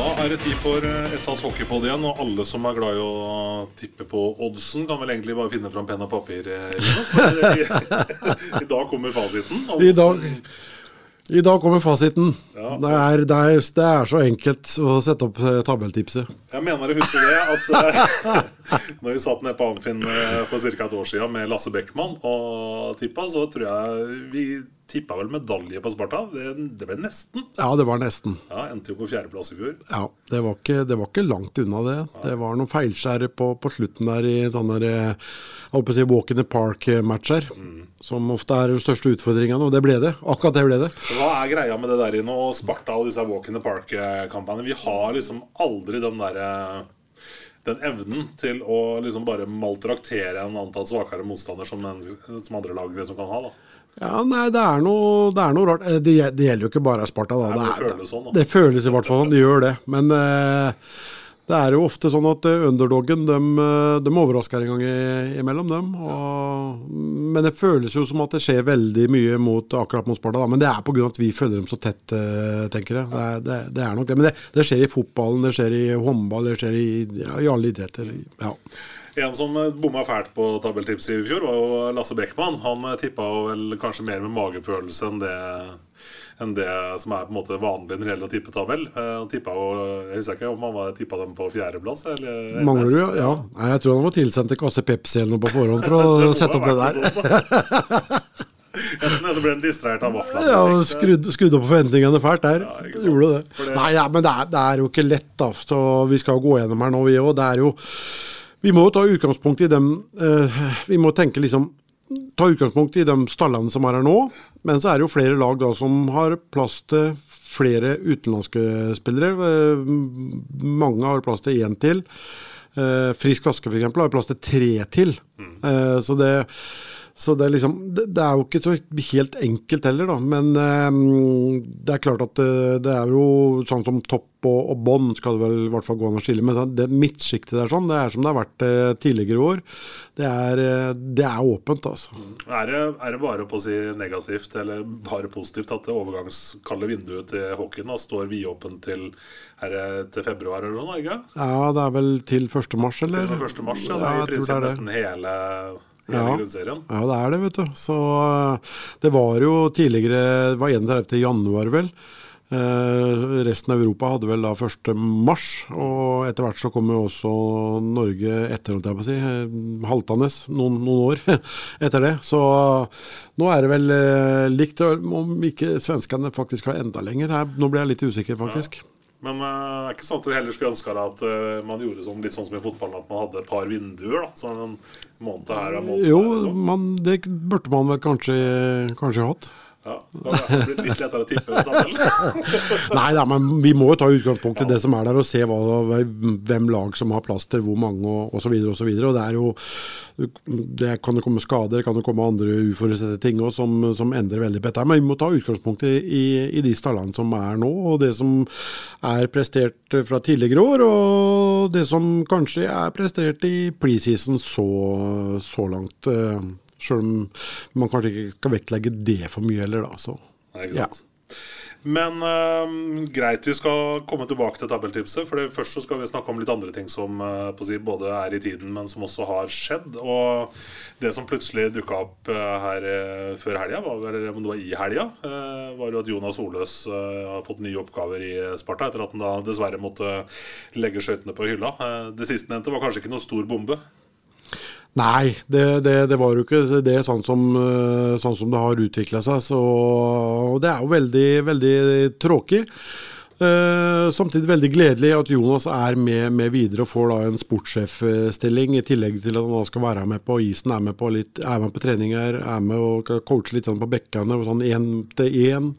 Da er det tid for eh, SAS hockeypod igjen, og alle som er glad i å tippe på oddsen, kan vel egentlig bare finne fram penn og papir. eh, I, I dag kommer fasiten. I dag, I dag kommer fasiten. Ja. Det, er, det, er, det er så enkelt å sette opp eh, tabelltipset. Jeg mener å huske det at når vi satt nede på Amfinn for ca. et år siden med Lasse Beckmann og tippa, så tror jeg vi tippa vel medalje på Sparta. Det, det ble nesten. Ja, det var nesten. Ja, Endte jo på fjerdeplass i fjor. Ja, det var ikke, det var ikke langt unna det. Det var noen feilskjær på, på slutten der i sånne der, eh, jeg å si walk in the park-matcher. Som ofte er de største utfordringene, og det ble det. Akkurat det ble det. Hva er greia med det der inne og Sparta og disse Walk in the Park-kampene? Vi har liksom aldri den derre den evnen til å liksom bare maltraktere en antatt svakere motstander som, en, som andre lag liksom kan ha. da. Ja, nei, det er noe, det er noe rart. Eh, Det, det gjelder jo ikke bare Sparta, da. Nei, det er- føles sånn, da. Det føles i hvert fall sånn, det gjør det. Men eh, det er jo ofte sånn at underdogen underdoggen, de, de overrasker en gang i- imellom, dem. Og, men det føles jo som at det skjer veldig mye mot, akkurat mot Sparta. Da. Men det er pga. at vi følger dem så tett, eh, tenker jeg. Det er, det, det er nok det. Men det, det skjer i fotballen, det skjer i håndball, det skjer i, ja, i alle idretter. Ja. En som eh, bomma fælt på tabelltipset i fjor, var jo Lasse Beckmann. Han eh, tippa vel kanskje mer med magefølelse enn det enn det som er på en måte vanlig når det gjelder å tippe tabell. Eh, Han tippet jo, Jeg husker ikke om han var tippa dem på fjerdeplass. eller Mangler du, ja? Nei, jeg tror han var tilsendt en kasse Pepsi eller noe på forhånd for å sette opp det der. da. Enten så ble han distrahert av vaflene. Ja, skrudde, skrudde opp forventningene fælt der. Ja. Gjorde det. Det- Nei, ja, men det er, det er jo ikke lett, da. Så vi skal gå gjennom her nå, vi òg. Det er jo Vi må ta utgangspunkt i dem eh, Vi må tenke liksom Ta utgangspunkt i de stallene som er her nå. Men så er det jo flere lag da som har plass til flere utenlandske spillere. Eh, mange har plass til én til. Eh, Frisk Aske eksempel, har plass til tre til. Eh, så det så det er liksom Det, det er jo ikke så helt enkelt heller, da. Men eh, det er klart at det, det er jo sånn som topp og, og bånd skal det vel i hvert fall gå an å skille. Men det midtsjiktet der sånn, det er som det har vært eh, tidligere år. Det er, eh, det er åpent, altså. Er det, er det bare på å si negativt eller bare positivt at det overgangskalde vinduet til hockeyen da, står vidåpent til, eh, til februar eller noe? ikke? Ja, det er vel til 1. mars, eller? Til 1. mars, ja. Det er Ja, jeg tror det er nesten hele Ja. Ja, det er det, vet du. Så eh, det var jo tidligere Det var 31. januar, vel. Eh, resten av Europa hadde vel da 1. mars, og etter hvert så kom jo også Norge etter, holdt jeg på å si, eh, haltende noen, noen år etter det. Så nå er det vel eh, likt, om ikke svenskene faktisk har enda lenger. Her, nå blir jeg litt usikker, faktisk. Men det det er ikke sånn at du heller skulle ønske deg at uh, man gjorde sånn, litt sånn som i fotballen, at man hadde et par vinduer? da, sånn en måned her og en måned Jo, der. sånn. man, det burde man vel kanskje, kanskje hatt. Ja, det blitt litt lettere å tippe. Nei da, men vi må jo ta utgangspunkt i det som er der, og se hva, hvem lag som har plass til hvor mange, osv. Og det er jo Det kan jo komme skader, det kan jo komme andre uforutsette ting også, som, som endrer veldig på dette. Men vi må ta utgangspunkt i, i, i de stallene som er nå, og det som er prestert fra tidligere år, og det som kanskje er prestert i preseason så, så langt. Sjøl om man kanskje ikke skal vektlegge det for mye heller, da. Så. Nei, ikke sant? Men uh, greit, vi skal komme tilbake til tabelltipset. For først så skal vi snakke om litt andre ting som uh, si, både er i tiden, men som også har skjedd. Og det som plutselig dukka opp uh, her før helga, eller om det var i helga, var jo at Jonas Oløs har fått nye oppgaver i Sparta, etter at han da dessverre måtte legge skøytene på hylla. Det sistnevnte var kanskje ikke noe stor bombe. Nei, det, det, det var jo ikke det sånn som, eh, sånn som det har utvikla seg. Så det er jo veldig, veldig tråkig. Eh, samtidig veldig gledelig at Jonas er med, med videre og får da en sportssjefstilling, i tillegg til at han skal være med på isen, er med på, litt, er med på treninger, er med og coache litt på bekkene, sånn én til én.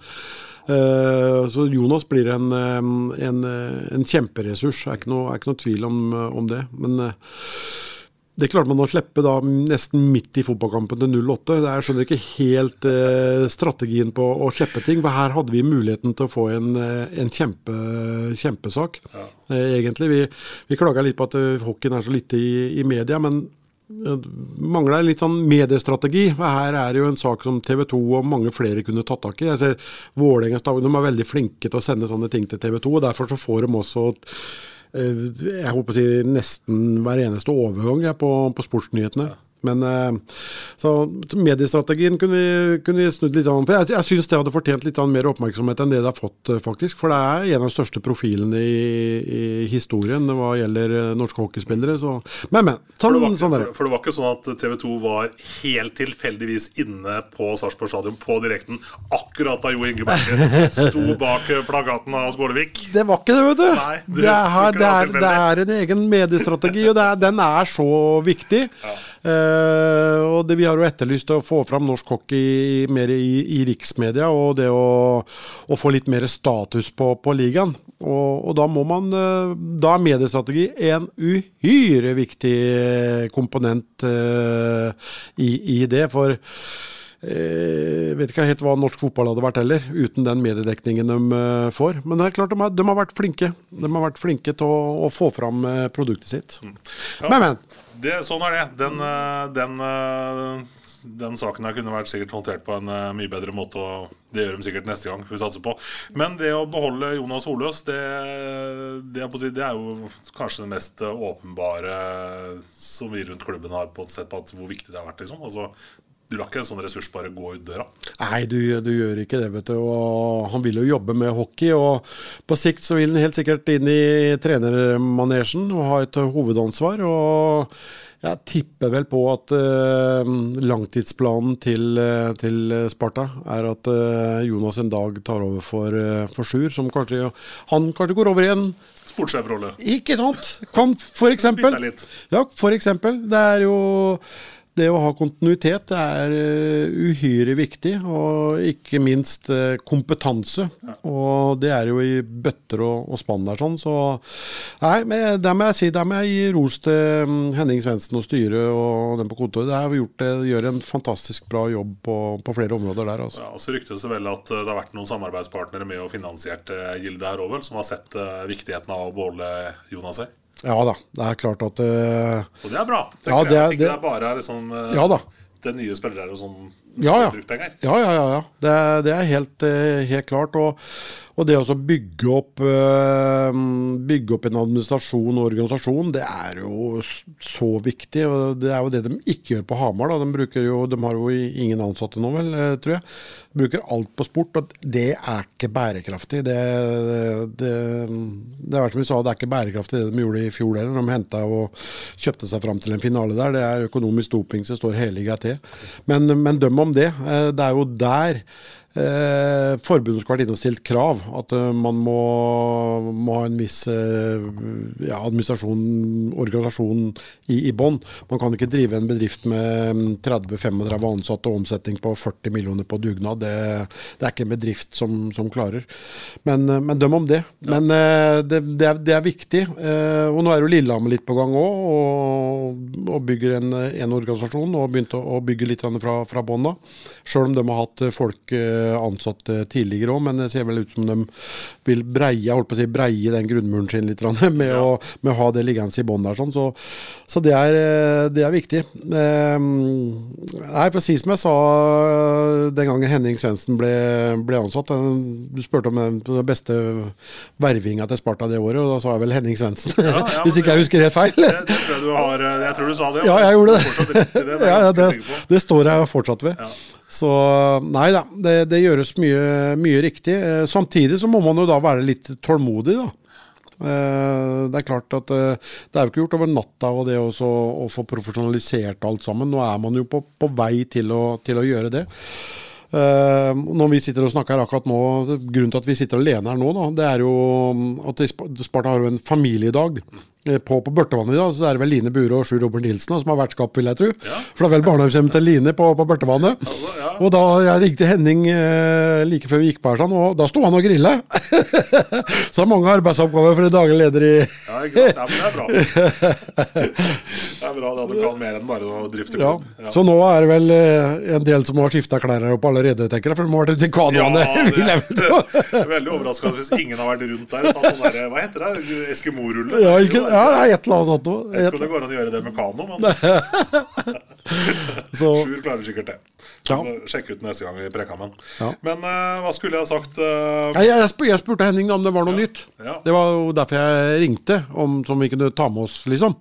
Eh, så Jonas blir en, eh, en, en kjemperessurs, det er er ikke noe tvil om, om det. Men det klarte man å slippe da nesten midt i fotballkampen til 0-8. Jeg skjønner ikke helt eh, strategien på å slippe ting. For her hadde vi muligheten til å få en, eh, en kjempe, kjempesak, eh, egentlig. Vi, vi klaga litt på at eh, hockeyen er så lite i, i media, men mangla mangler litt sånn mediestrategi. For her er det jo en sak som TV 2 og mange flere kunne tatt tak i. Jeg ser Vålerenga er veldig flinke til å sende sånne ting til TV 2. og Derfor så får de også eh, jeg håper å si nesten hver eneste overgang jeg, på, på sportsnyhetene. Men eh, så mediestrategien kunne vi, kunne vi snudd litt an. For jeg, jeg syns det hadde fortjent litt mer oppmerksomhet enn det det har fått, eh, faktisk. For det er en av de største profilene i, i historien hva gjelder eh, norske hockeyspillere. Så. Men, men. For Sånn, det, ikke, sånn ikke, er for, det. for det var ikke sånn at TV 2 var helt tilfeldigvis inne på Sarpsborg stadion på direkten akkurat da Jo Inge Berge sto bak plagaten av Skålevik. Det var ikke det, vet du. Nei, du det, er, det, det er, det er en egen mediestrategi, og det er, den er så viktig. Eh, og det, Vi har jo etterlyst å få fram norsk hockey mer i, i riksmedia, og det å, å få litt mer status på, på ligaen. Og, og da må man eh, Da er mediestrategi en uhyre viktig komponent eh, i, i det. For jeg vet ikke helt hva norsk fotball hadde vært heller, uten den mediedekningen de eh, får. Men det er klart de har, de har vært flinke. De har vært flinke til å, å få fram eh, produktet sitt. Men, men. Det, sånn er det. Den, eh, den, eh, den saken her kunne vært sikkert håndtert på en eh, mye bedre måte, og det gjør de sikkert neste gang. vi satser på. Men det å beholde Jonas Holøs, det, det, det er jo kanskje det mest åpenbare som vi rundt klubben har på, sett på at hvor viktig det har vært. Liksom. Altså, du lar ikke en sånn ressurs bare gå ut døra. Nei, du, du gjør ikke det, vet du. Og han vil jo jobbe med hockey. Og på sikt så vil han helt sikkert inn i trenermanesjen og ha et hovedansvar. Og jeg tipper vel på at uh, langtidsplanen til, uh, til Sparta er at uh, Jonas en dag tar over for, for Sjur, som kanskje Han kanskje går over i en Sportssjefrolle. Ikke sant? Kan for eksempel. Ja, for eksempel. Det er jo det å ha kontinuitet er eh, uhyre viktig, og ikke minst eh, kompetanse. Og det er jo i bøtter og, og spann der, sånn. Så nei, men der må jeg si, der må jeg gi ros til mm, Henning Svendsen og styret og den på kontoret. De har gjort det, gjør en fantastisk bra jobb på, på flere områder der, altså. Ja, og så ryktes det vel at eh, det har vært noen samarbeidspartnere med og finansiert Gilde her òg, som har sett viktigheten av å beholde Jonas her. Ja da, det er klart at uh, Og det er bra. tenker Ja, det er- det- det er bare liksom, uh, Ja da. det nye spillere og sånn Ja, ja. Ja, ja, ja. ja. Det, det er helt, eh, helt klart. Og, og det å bygge opp eh, Bygge opp en administrasjon og organisasjon, det er jo så viktig. og Det er jo det de ikke gjør på Hamar. De, jo, de har jo ingen ansatte nå, vel, eh, tror jeg. De bruker alt på sport, og det er ikke bærekraftig. Det, det, det er som vi sa, det er ikke bærekraftig det de gjorde i fjor heller. De henta og kjøpte seg fram til en finale der. Det er økonomisk doping som står helliga til. Men, men døm om det. Eh, Det er jo der Eh, forbundet skal vært inne og stilt krav. At eh, man må, må ha en viss eh, ja, administrasjon, organisasjon i, i bånn. Man kan ikke drive en bedrift med mm, 30-35 ansatte og omsetning på 40 millioner på dugnad. Det, det er ikke en bedrift som, som klarer. Men, eh, men døm om det. Men eh, det, det, er, det er viktig. Eh, og nå er jo Lillehammer litt på gang òg, og, og bygger en, en organisasjon. Og begynte å, bygge litt fra, fra bånn av. Sjøl om de har hatt folk ansatt eh, tidligere òg, men det ser vel ut som de vil breie, si, breie den grunnmuren sin litt med, med, å, med å ha det liggende i bånn der. sånn, Så, så det, er, eh, det er viktig. Eh, nei, for å si som jeg sa den gangen Henning Svendsen ble, ble ansatt Du spurte om den beste vervinga til Sparta det året, og da sa jeg vel Henning Svendsen. ja, Hvis ikke jeg husker helt feil. Det, det tror jeg, du har, eh, jeg tror du sa det. Ja, jeg gjorde det. Det, det Ja, ja, det, det står jeg fortsatt ved. Så nei da, det, det gjøres mye, mye riktig. Eh, Samtidig så må man jo da være litt tålmodig, da. Eh, Det er klart at eh, det er jo ikke gjort over natta og det også, å få profesjonalisert alt sammen. Nå er man jo på, på vei til å, til å gjøre det. Når vi sitter og snakker her akkurat nå, Grunnen til at vi sitter alene her nå, da, det er jo at Sparta har jo en familiedag eh, på, på Børtevannet i dag. Så er det vel Line Bure og Sjur Robert Nilsen som har vertskap, vil jeg tro. For det er vel barndomshjemmet til Line på, på Børtevannet. Og da jeg ringte Henning eh, like før vi gikk på her, sånn, og da sto han og grilla. så det er mange arbeidsoppgaver for en daglig leder i Ja, ikke sant? Ja, men det er bra. Det er bra da du kan mer enn bare å drifte klubb. Ja. Så nå er det vel eh, en del som har skifta klær her oppe allerede, tenker jeg. For de har vært ute i kanoene. Ja, det er veldig overraskende hvis ingen har vært rundt der og tatt sånn derre, hva heter det, Eskimo-rulle? Ja, ikke, ja, det er et eller annet sånt Jeg vet ikke om det går an å gjøre det med kano, men Så, Sjur klarer sikkert det. Ja. Sjekk ut neste gang i Prekammen. Ja. Men uh, hva skulle jeg ha sagt? Uh... Jeg, jeg, spurte, jeg spurte Henning om det var noe nytt. Ja. Det var jo derfor jeg ringte, om som vi kunne ta med oss, liksom.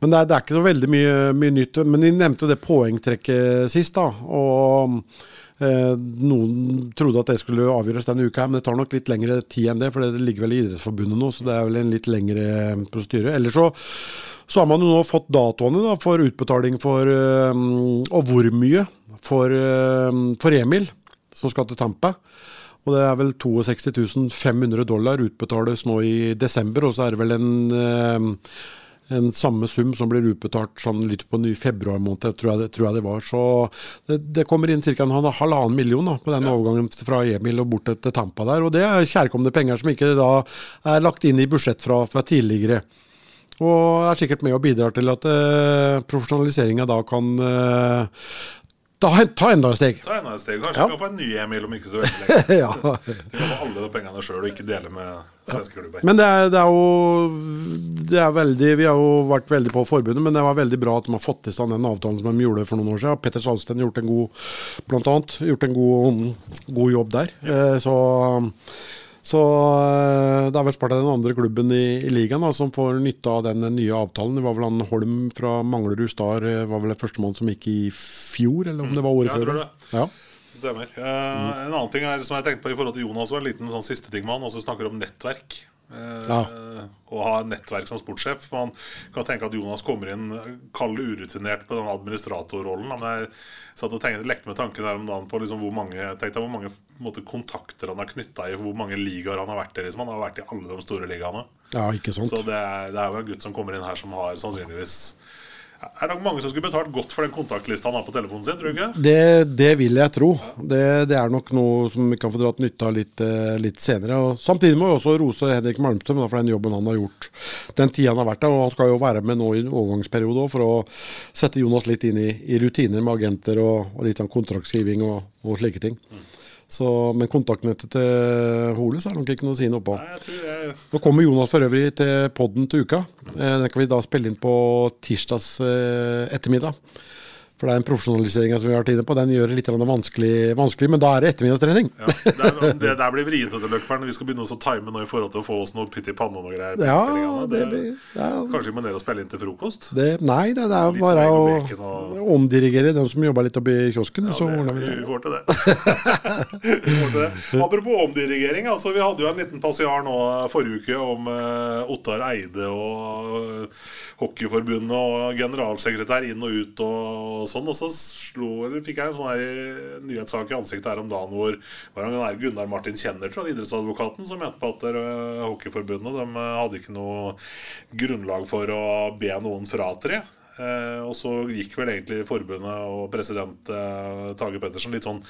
Men det er, det er ikke så veldig mye, mye nytt. Men de nevnte det poengtrekket sist, da. Og noen trodde at det skulle avgjøres denne uka, men det tar nok litt lengre tid enn det. For det ligger vel i Idrettsforbundet nå, så det er vel en litt lengre prosedyre. Ellers så så har man jo nå fått datoene da, for utbetaling for eh, Og hvor mye for, eh, for Emil, som skal til Tampa. Og det er vel 62 500 dollar utbetales nå i desember, og så er det vel en, eh, en samme sum som blir utbetalt sånn litt på ny februar måned, tror jeg det, tror jeg det var. Så det, det kommer inn ca. en halvannen million da, på den overgangen fra Emil og bort til Tampa der. Og det er kjærkomne penger som ikke da er lagt inn i budsjett fra, fra tidligere. Og er sikkert med og bidrar til at eh, profesjonaliseringa da kan eh, ta, ta enda et steg. Ta enda et steg. Kanskje Ja. vi kan få en ny Emil om ikke så veldig lenge. ja. Vi kan få alle de pengene sjøl og ikke dele med svenske klubber. Men det er, det er jo det er veldig, Vi har jo vært veldig på forbundet, men det var veldig bra at de har fått til stand den avtalen som de gjorde for noen år siden. Petter Salsten har gjort en god blant annet, gjort en god, god jobb der. Ja. Så, så eh, det er vel Sparta den andre klubben i, i ligaen da, som får nytte av den nye avtalen. Det var vel han Holm fra Manglerud Star eh, var vel førstemann som gikk i fjor, eller om det var året Ja, jeg før? tror det. Ja. Stemmer. Eh, En annen ting er, som jeg tenkte på i forhold til Jonas, var en liten sånn siste ting med han, også snakker om nettverk. Eh, Ja. Og ha nettverk som sportssjef. Man kan tenke at Jonas kommer inn kald urutinert på den administratorrollen. Men jeg satt og tenkte, lekte med tanken her om dagen på liksom hvor mange tenkte jeg, hvor mange måte, kontakter han har knytta i, hvor mange ligaer han har vært i. Liksom. Han har vært i alle de store ligaene. ja, ikke sant. Så det er, det er jo en gutt som kommer inn her som har sannsynligvis Er det mange som skulle betalt godt for den kontaktlista han har på telefonen sin, tror du ikke? Det, det vil jeg tro. Det, det er nok noe som vi kan få dratt nytte av litt, eh, litt senere. Og samtidig må vi også rose Henrik Malmstrøm for den jobben han har gjort den tida han har vært der. Og han skal jo være med nå i en overgangsperiode for å sette Jonas litt inn i, i rutiner med agenter og, og litt av kontraktskriving og, og slike ting. Så, men kontaktnettet til Holes er nok ikke noe å si noe på. Nå kommer Jonas for øvrig til podden til uka. Eh, Den kan vi da spille inn på tirsdags eh, ettermiddag. For det er en profesjonalisering som vi har vært inne på. Den gjør det litt vanskelig, vanskelig, men da er det ettermiddagstrening. Ja, det, er, det der blir vrient når vi skal begynne å time nå i forhold til å få oss noe pytt i panna og noe greier. Ja, det, det ja, Kanskje vi må ned og spille inn til frokost? det, Nei, det, er Litt bare sånn å og- omdirigere dem som jobber litt oppi kiosken, så ordner vi får til det. vi får til det. Apropos omdirigering. Altså, vi hadde jo en liten passiar nå forrige uke om uh, Ottar Eide og eh, Hockeyforbundet og generalsekretær inn og ut og sånn. Og så slo, fikk jeg en sånn her nyhetssak i ansiktet her om dagen hvor Gunnar Martin Kjenner, tror jeg, idrettsadvokaten, som mente på at eh, Hockeyforbundet de eh, hadde ikke noe grunnlag for å be noen fratre. Eh, og så gikk vel egentlig forbundet og president eh, Tage Pettersen litt sånn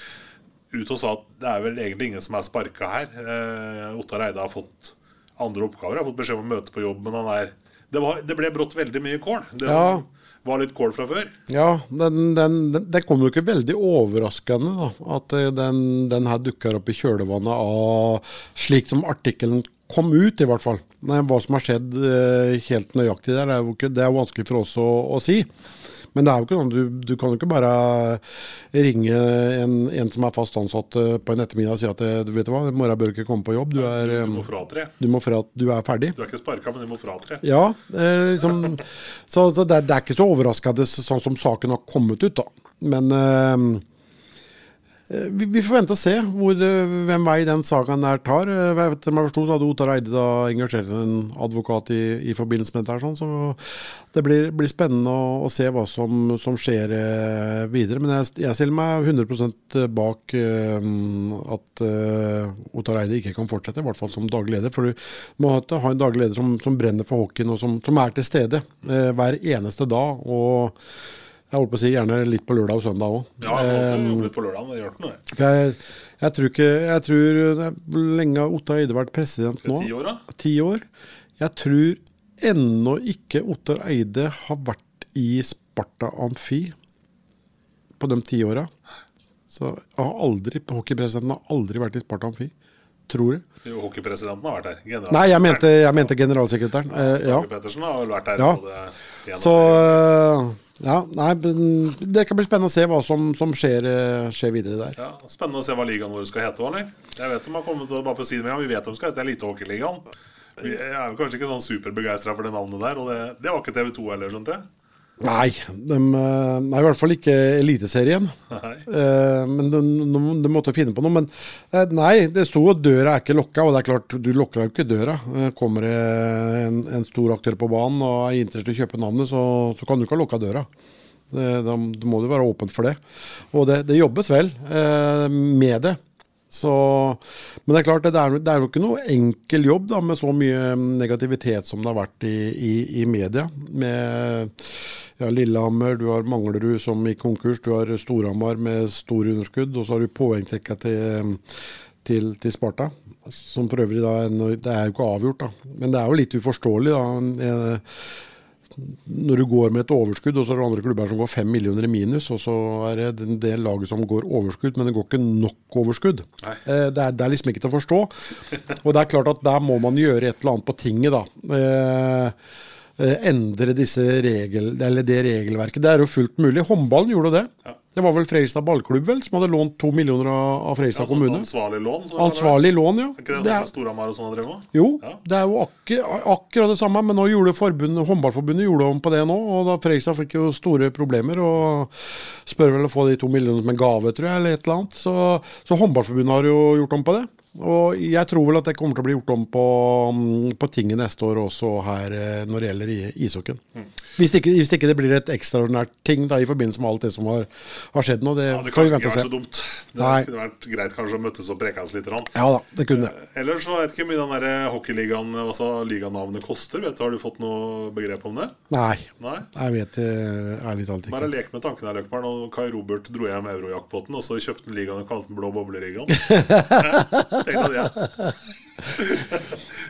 ut og sa at det er vel egentlig ingen som er sparka her. Eh, Ottar Eide har fått andre oppgaver. Har fått beskjed om å møte på jobb, men han er Det, var, det ble brått veldig mye kål. Det Ja. som var litt kål fra før. Ja, den, den, den, det kom jo ikke veldig overraskende da, at eh, den, den her dukker opp i kjølvannet av slik som artikkelen kom ut, i hvert fall. Nei, hva som har skjedd eh, helt nøyaktig der, er jo ikke, det er vanskelig for oss å, å si. Men det er jo ikke sånn, du, du kan jo ikke bare ringe en, en som er fast ansatt eh, på en ettermiddag og si at eh, du vet hva, i morgen bør du ikke komme på jobb. Du er, eh, Du må fratre. du må fra, du er ferdig. Du er ikke sparka, men du må fratre. Ja, eh, liksom, så, så det, det er ikke så overraskende sånn som saken har kommet ut, da. Men eh, eh, vi, vi får vente og se hvor, eh, hvem vei den saken der tar. Eh, jeg vet, jeg forsto, så hadde Otar Eide da engasjert en advokat i, i forbindelse med dette. Sånn, så det blir, blir spennende å, å se hva som, som skjer eh, videre. Men jeg, jeg stiller meg 100 bak eh, at eh, Otar Eide ikke kan fortsette, i hvert fall som daglig leder. For du må ha en daglig leder som, som brenner for hockeyen, og som, som er til stede eh, hver eneste dag. og jeg holdt på å si gjerne litt på lørdag og søndag òg. Ja, jeg litt på lørdag. Det den det. Jeg, jeg tror ikke Jeg tror lenge har Ottar Eide vært president nå? Ti år, da? Ti år. Jeg tror ennå ikke Ottar Eide har vært i Sparta Amfi på de ti åra. Så har aldri, hockeypresidenten har aldri vært i Sparta Amfi. Tror jeg. Jo, Hockeypresidenten har vært. General- Nei, jeg mente, jeg mente generalsekretæren. Eh, ja. Pettersen har vel vært der. Ja. Så Ja, nei, det kan bli spennende å se hva som, som skjer, eh, skjer videre der. Ja, Spennende å se hva ligaen vår skal hete. Eller? Jeg vet de har kommet til, bare for å si det med, Vi vet de skal hete Elitehockeyligaen. Jeg er jo kanskje ikke sånn superbegeistra for det navnet der. Og det, det var ikke TV2 heller, skjønte jeg. Nei, de, er nei, i hvert fall ikke Eliteserien. Eh, men de, de, de måtte finne på noe. Men eh, nei, det sto at døra er ikke lokka, og det er klart, du lukker jo ikke døra. Eh, Kommer det en, en stor aktør på banen og er interessert i å kjøpe navnet, så, så kan du ikke ha lukka døra. Da, må du være åpent for det. Og det, det jobbes vel eh, med det. Så, men det er klart, det er, det er jo ikke noe enkel jobb da, med så mye negativitet som det har vært i, i, i media. Med ja, Lillehammer, du har Manglerud som gikk konkurs, du har Storhamar med store underskudd, og så har du poengtrekka til, til, til Sparta. Som for øvrig da, det er jo ikke avgjort, da. Men det er jo litt uforståelig, da. Når du går med et overskudd, og så er det andre klubber som går fem millioner i minus, og så er det en del laget som går overskudd, men det går ikke nok overskudd. Eh, Det er, det er liksom ikke til å forstå. Og det er klart at der må man gjøre et eller annet på tinget, da. Eh, eh, endre disse regel, eller det regelverket. Det er jo fullt mulig. Håndballen gjorde det. Det var vel Fredrikstad ballklubb vel, som hadde lånt to millioner av, Fredrikstad Ja, kommune. ansvarlig lån. Ansvarlig lån, ja. Er ikke det, Det er, Storhamar og sånn med? jo, Ja. det er jo akkur akkurat det samme, men nå gjorde forbundet, håndballforbundet gjorde om på det nå, og da Fredrikstad fikk jo store problemer, og spør vel å få de to millionene som en gave, tror jeg, eller et eller annet. Så, så håndballforbundet har jo gjort om på det. Og jeg tror vel at det kommer til å bli gjort om på, mm, på tinget neste år også her eh, når det gjelder i- ishockeyen. Mm. Hvis, ikke, hvis ikke det blir et ekstraordinært ting da i forbindelse med alt det som har, har skjedd nå. Det, Ja, det kan ikke være så dumt. Det Nei. kunne vært greit kanskje å møtes og prekes litt. Rann. Ja da, det kunne det. Ellers så vet ikke hvor mye den der hockeyligaen, altså liganavnet koster. Vet du, Har du fått noe begrep om det? Nei, Nei? jeg vet det ærlig talt Bare lek med tanken her, Løkberg. Og Kai Robert dro hjem eurojackpoten, og så kjøpte han ligaen og kalte den Blå bobleligaen.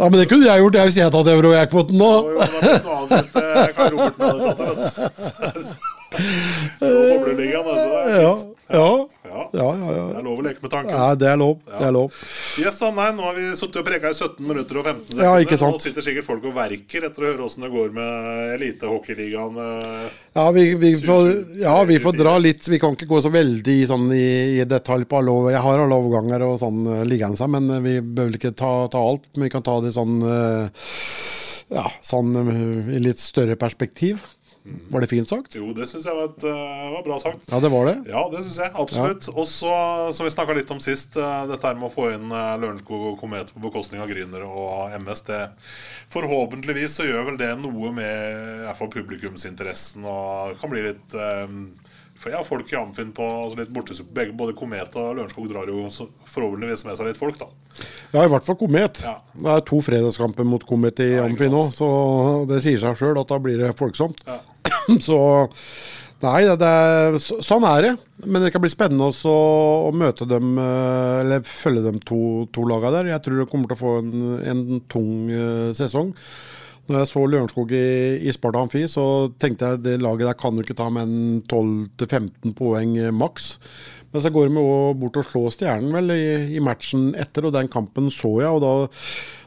Ja, Men det kunne jeg gjort, jeg hvis jeg hadde tatt euro-jackpoten nå. jo, jo, det noe annet hvis det Kai Robert hadde tatt det, vet du. Blå bobleligaen, altså. Ja, ja, Ja. ja, ja, ja. Det er lov å leke med tanken. ja det er lov. Det er lov. Yes, nei, Nå har vi sittet og preka i 17 minutter og 15 sekunder. Ja, ikke sant. Nå sitter sikkert folk og verker etter å høre åssen det går med elitehockeyligaen. eh. Ja, vi, vi, får, ja, vi får dra litt. Vi kan ikke gå så veldig sånn i, i detalj på alle Jeg har alle overganger og sånn uh, liggende, men eh, vi bør vel ikke ta, ta alt. Men vi kan ta det sånn eh, Ja, sånn eh, i litt større perspektiv. Var det fint sagt? Jo, det syns jeg var, et, eh, var bra sagt. Ja, det var det. Ja, det syns jeg. Absolutt. Og så, som vi snakka litt om sist, eh, dette her med å få inn eh, Lørenskog og Komet på bekostning av Grüner og MS, det Forhåpentligvis så gjør vel det noe med i hvert fall publikumsinteressen og kan bli litt eh, for jeg har folk i Amfinn på altså litt bortesuppe. Både Komet og Lørenskog drar jo forhåpentligvis med seg litt folk, da. Ja, i hvert fall Komet. Ja. Det er to fredagskamper mot Komet i Ja, ikke nå, så det sier seg sjøl at da blir det folksomt. Ja. Så Nei, det, det så, sånn er det. Men det kan bli spennende også å møte dem, eh, eller følge dem to, to laga der. Jeg tror de kommer til å få en, en tung eh, sesong. Når jeg så Lørenskog i, i Sparta Amfi, så tenkte jeg det laget der kan jo ikke ta med en 12-15 poeng eh, maks. Men så går de jo bort og slår Stjernen vel i, i matchen etter, og den kampen så jeg. og da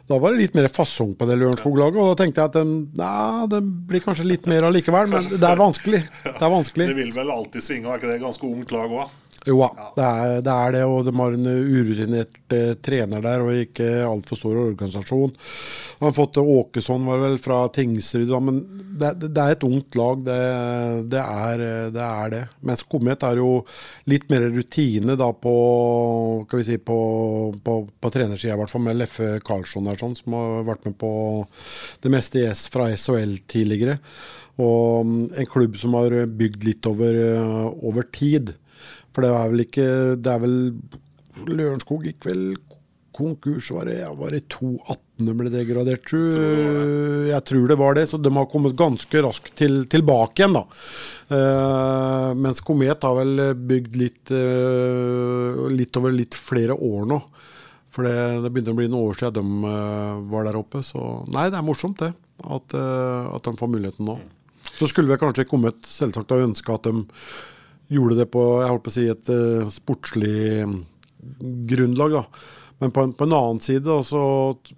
da var det litt mer fasong på det Lørenskog-laget. Og da tenkte jeg at um, nei, blir kanskje litt mer allikevel, men det er vanskelig. Det er vanskelig. Det vil vel alltid svinge, er ikke det ganske ungt lag òg? Jo da, det, er, det er det, og de har en urutinert eh, trener der og ikke altfor stor organisasjon. De har fått Åkesson var vel fra Tingsryd, da, men det, det, er et ungt lag. Det, det, er, det er det. Mens Komet er jo litt mer rutine da på skal vi si, på, på, på trenersida, i hvert fall med Leffe Karlsson der, sånn, som har vært med på det meste i S fra SHL tidligere. Og mm, en klubb som har bygd litt over, over tid. For det er vel ikke Det er vel Lørenskog gikk vel konkurs, var det, var det 2018 de ble degradert, tror jeg. jeg tror det var det. Så de har kommet ganske raskt til, tilbake igjen, da. Uh, mens Komet har vel bygd litt, uh, litt over litt flere år nå. For det, det begynte å bli noen år siden de uh, var der oppe. Så nei, det er morsomt det. At, at de får muligheten nå. Så skulle vi kanskje kommet selvsagt og ønska at de gjorde det på jeg holdt på å si, et uh, sportslig grunnlag. da. Men på en, på en annen side da, så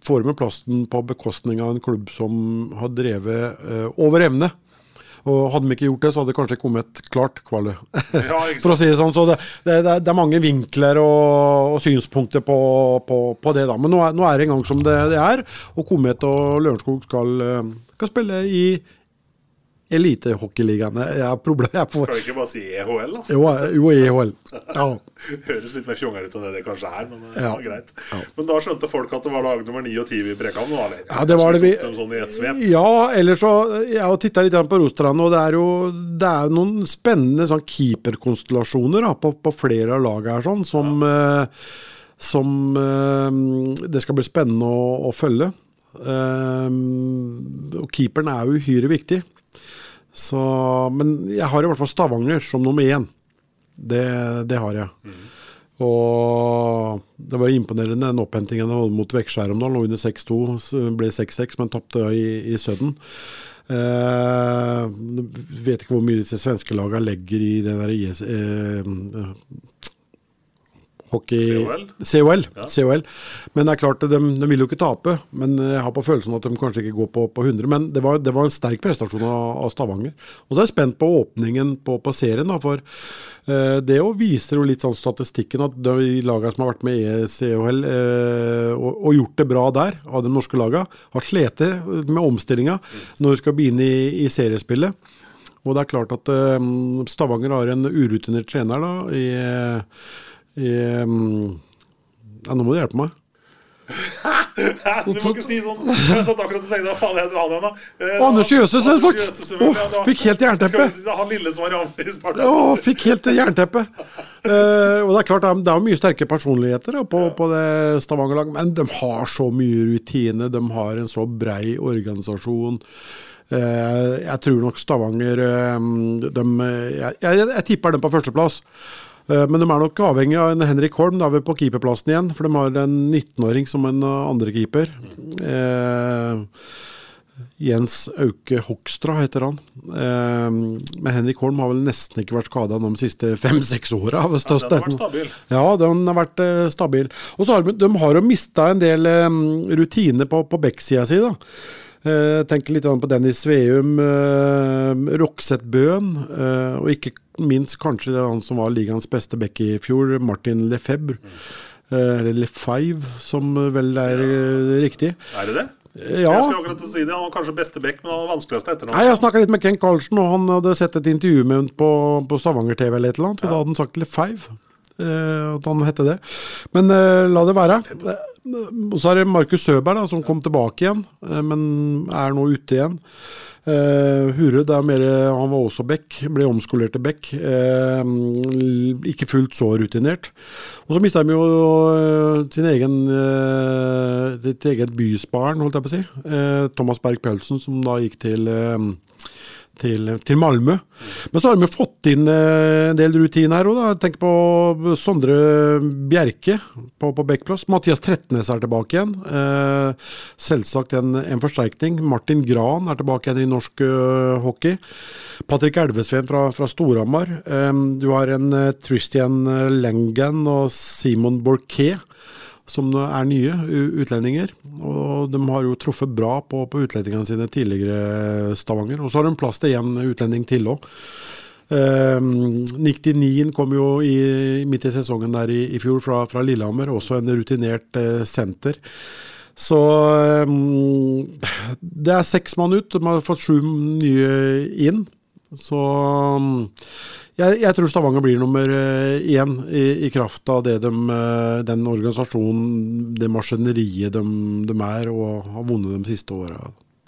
får vi plassen på bekostning av en klubb som har drevet uh, over evne. Og Hadde de ikke gjort det, så hadde det kanskje kommet klart kvale. Ja, For å si det sånn. Så det, det, det, er mange vinkler og, og synspunkter på, på, på, det. da. Men nå er, nå er det en gang som det, er. Og Komet og Lørenskog skal, eh, skal spille i elitehockeyligaen. Jeg har problemer får... Kan du ikke bare si EHL, da? Jo, jo EHL. Ja. Høres litt mer fjongere ut enn det det kanskje er, men det ja. greit. Ja. Men da skjønte folk at det var lag nummer 9 og 10 i Brekkan nå, eller? Ja, det var det vi... Sånn ja, eller så Jeg har titta litt på Rostrand, og det er jo det er noen spennende sånn keeperkonstellasjoner på, på, flere av lagene her, sånn, som, uh, som uh, det skal bli spennende å, å følge. Um, og keeperen er jo uhyre viktig. Så, men jeg har i hvert fall Stavanger som nummer én. Det, det har jeg. Mm. Og det var imponerende den opphentingen mot Vekskjæromdal. Lå under 6-2, ble 6-6, men tapte i, i Søden. Eh, vet ikke hvor mye disse svenske lagene legger i den der IS, eh, hockey COL? COL, ja. COL. Men det er klart, de, de, vil jo ikke tape. Men jeg har på følelsen at de kanskje ikke går på, på 100. Men det var, det var, en sterk prestasjon av, av Stavanger. Og så er jeg spent på åpningen på, på serien. Da, for eh, det jo viser jo litt sånn statistikken at de lagene som har vært med i COL eh, og, og, gjort det bra der, av de norske lagene, har slitt med omstillinga når de skal begynne i, i seriespillet. Og det er klart at uh, Stavanger har en urutinert trener da, i Ja, nå må du hjelpe meg. du må ikke si sånn. Jeg satt akkurat og tenkte faen, jeg han igjen, da. Eh, Anders Jøses, jeg sagt. Oh, fikk helt jernteppe. Han lille som var i Sparta. Oh, fikk helt jernteppe. Uh, og Det er klart, det er mye sterke personligheter da, på, på, det Stavanger-laget, men de har så mye rutine. De har en så brei organisasjon. Uh, jeg tror nok Stavanger um, de, jeg, jeg, jeg tipper dem på førsteplass. Eh, men de er nok avhengig av en Henrik Holm da er vi på keeperplassen igjen. For de har en 19-åring som en eh, andrekeeper. Eh, Jens Auke Hokstra heter han. Eh, men Henrik Holm har vel nesten ikke vært skada de siste fem-seks åra. Ja, den har vært stabil. Ja, den har vært eh, stabil. Og så har de, de har jo mista en del eh, rutiner på, på backsida si. da. Uh, tenker litt på Dennis Sveum, eh, Rokseth Bøen, eh, og ikke minst kanskje det han som var ligaens beste back i fjor, Martin Lefebvre. Uh, eller Lefebvre, som vel er ja. riktig. Er det det? Ja. Jeg skal akkurat si det, Han var kanskje beste back, men han var vanskeligste etter Nei, Jeg snakka litt med Ken Carlsen, og han hadde sett et intervju med ham på, på Stavanger-TV, eller et eller annet, og ja. da hadde han sagt Lefebvre. Eh, at han hette det. Men eh, la det være. Og så er det Markus Søberg, da, som kom tilbake igjen, uh, men er nå ute igjen. Uh, Hure, det er mer, han var også back, ble omskolert til back. ikke fullt så rutinert. Og så mista de jo sin egen, sitt eget bysbarn, holdt jeg på å si. Thomas Berg Pølsen, som da gikk til til, til Malmö. Men så har de fått inn eh, en del rutiner her òg. Tenk på Sondre Bjerke på, på backplass. Mathias Trettenes er tilbake igjen. Eh, selvsagt en, en forsterkning. Martin Gran er tilbake igjen i norsk uh, hockey. Patrick Elvesveen fra, fra Storhamar. Eh, du har en uh, Tristian Lengan og Simon Borquet som er nye utlendinger. Og de har jo truffet bra på, på utlendingene sine tidligere Stavanger. Og så har de plass til én utlending til òg. Eh, 99-en kom jo i, midt i sesongen der i, i fjor fra, fra Lillehammer, også en rutinert eh, senter. Så um, det er seks mann ut. De har fått sju nye inn. Så jeg, jeg tror Stavanger blir nummer én i, i kraft av det de, eh, den organisasjonen, det maskineriet de, de er og har vunnet de siste åra.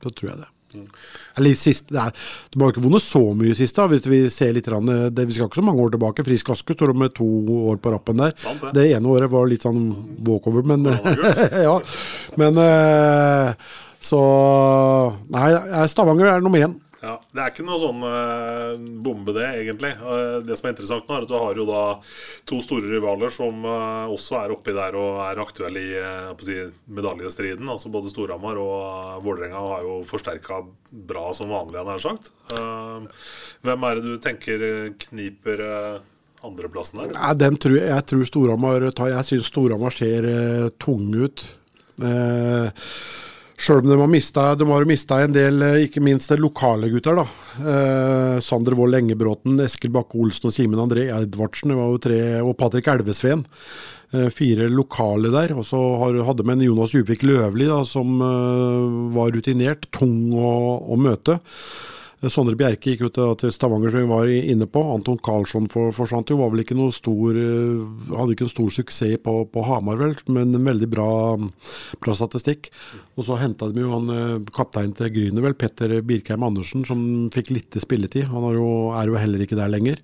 Så tror jeg det. Eller siste, det er, De har ikke vunnet så mye sist, da, hvis vi ser litt. eh, Det, vi skal ikke så mange år tilbake. Frisk Aske står med to år på rappen der. Sant det. det ene året var litt sånn walkover, men ja. Men eh, Så Nei, Stavanger er nummer én. Ja, Det er ikke noe sånn uh, bombe, det, egentlig. Uh, det som er interessant nå, er at du har jo da to store rivaler som uh, også er oppi der og er aktuelle i si, medaljestriden. Altså Både Storhamar og uh, Vålerenga har jo forsterka bra som vanlig, nær sagt. Hvem er det du tenker kniper uh, andreplassen her? Ja, den tror jeg, jeg tror Storhamar tar Jeg syns Storhamar ser tung ut. Eh, Sjøl om de har mista en del, eh, ikke minst lokale gutter, da. Eh, Sander Wold Engebråten, Eskil Bakke Olsen og Simen André Edvardsen. Det var jo tre, og Patrick Elvesveen. Eh, fire lokale der. Og så hadde vi en Jonas Juvik Løvli da, som eh, var rutinert, tung å, å møte. Eh, Sondre Bjerke gikk jo til, Stavanger, som vi var inne på. Anton Karlsson for, forsvant jo. Var vel ikke noe stor eh, Hadde ikke en stor suksess på, på Hamar, vel, men en veldig bra, bra statistikk. Og så henta de jo han eh, kapteinen til Gryner, Petter Birkheim Andersen, som fikk litt spilletid. Han er jo, er jo heller ikke der lenger.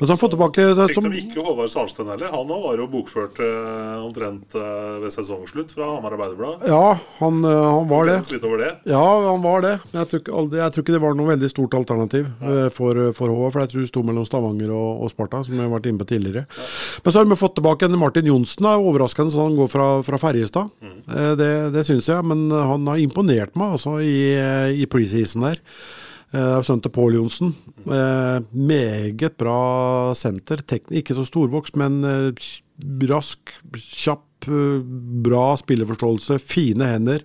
Men så har han fått tilbake Fikk som, de ikke Håvard Salsten heller? Han var jo bokført eh, omtrent eh, ved sesongslutt fra Hamar Arbeiderblad. Ja, han, uh, han var det. Litt over det. Ja, han var det. Men jeg tror, ikke, jeg tror ikke det var noe veldig stort alternativ for, for Håvard. For jeg tror det sto mellom Stavanger og, og Sparta, som vi har vært inne på tidligere. Men så har vi fått tilbake en Martin Johnsen. Overraskende sånn han går fra, fra Ferjestad. Eh, Det, det syns jeg. Men han har imponert meg altså, i, i preseason der. Eh, Det er sønnen til Pål Johnsen. Eh, meget bra senter. Tekn ikke så storvokst, men eh, rask, kjapp, eh, bra spilleforståelse, fine hender.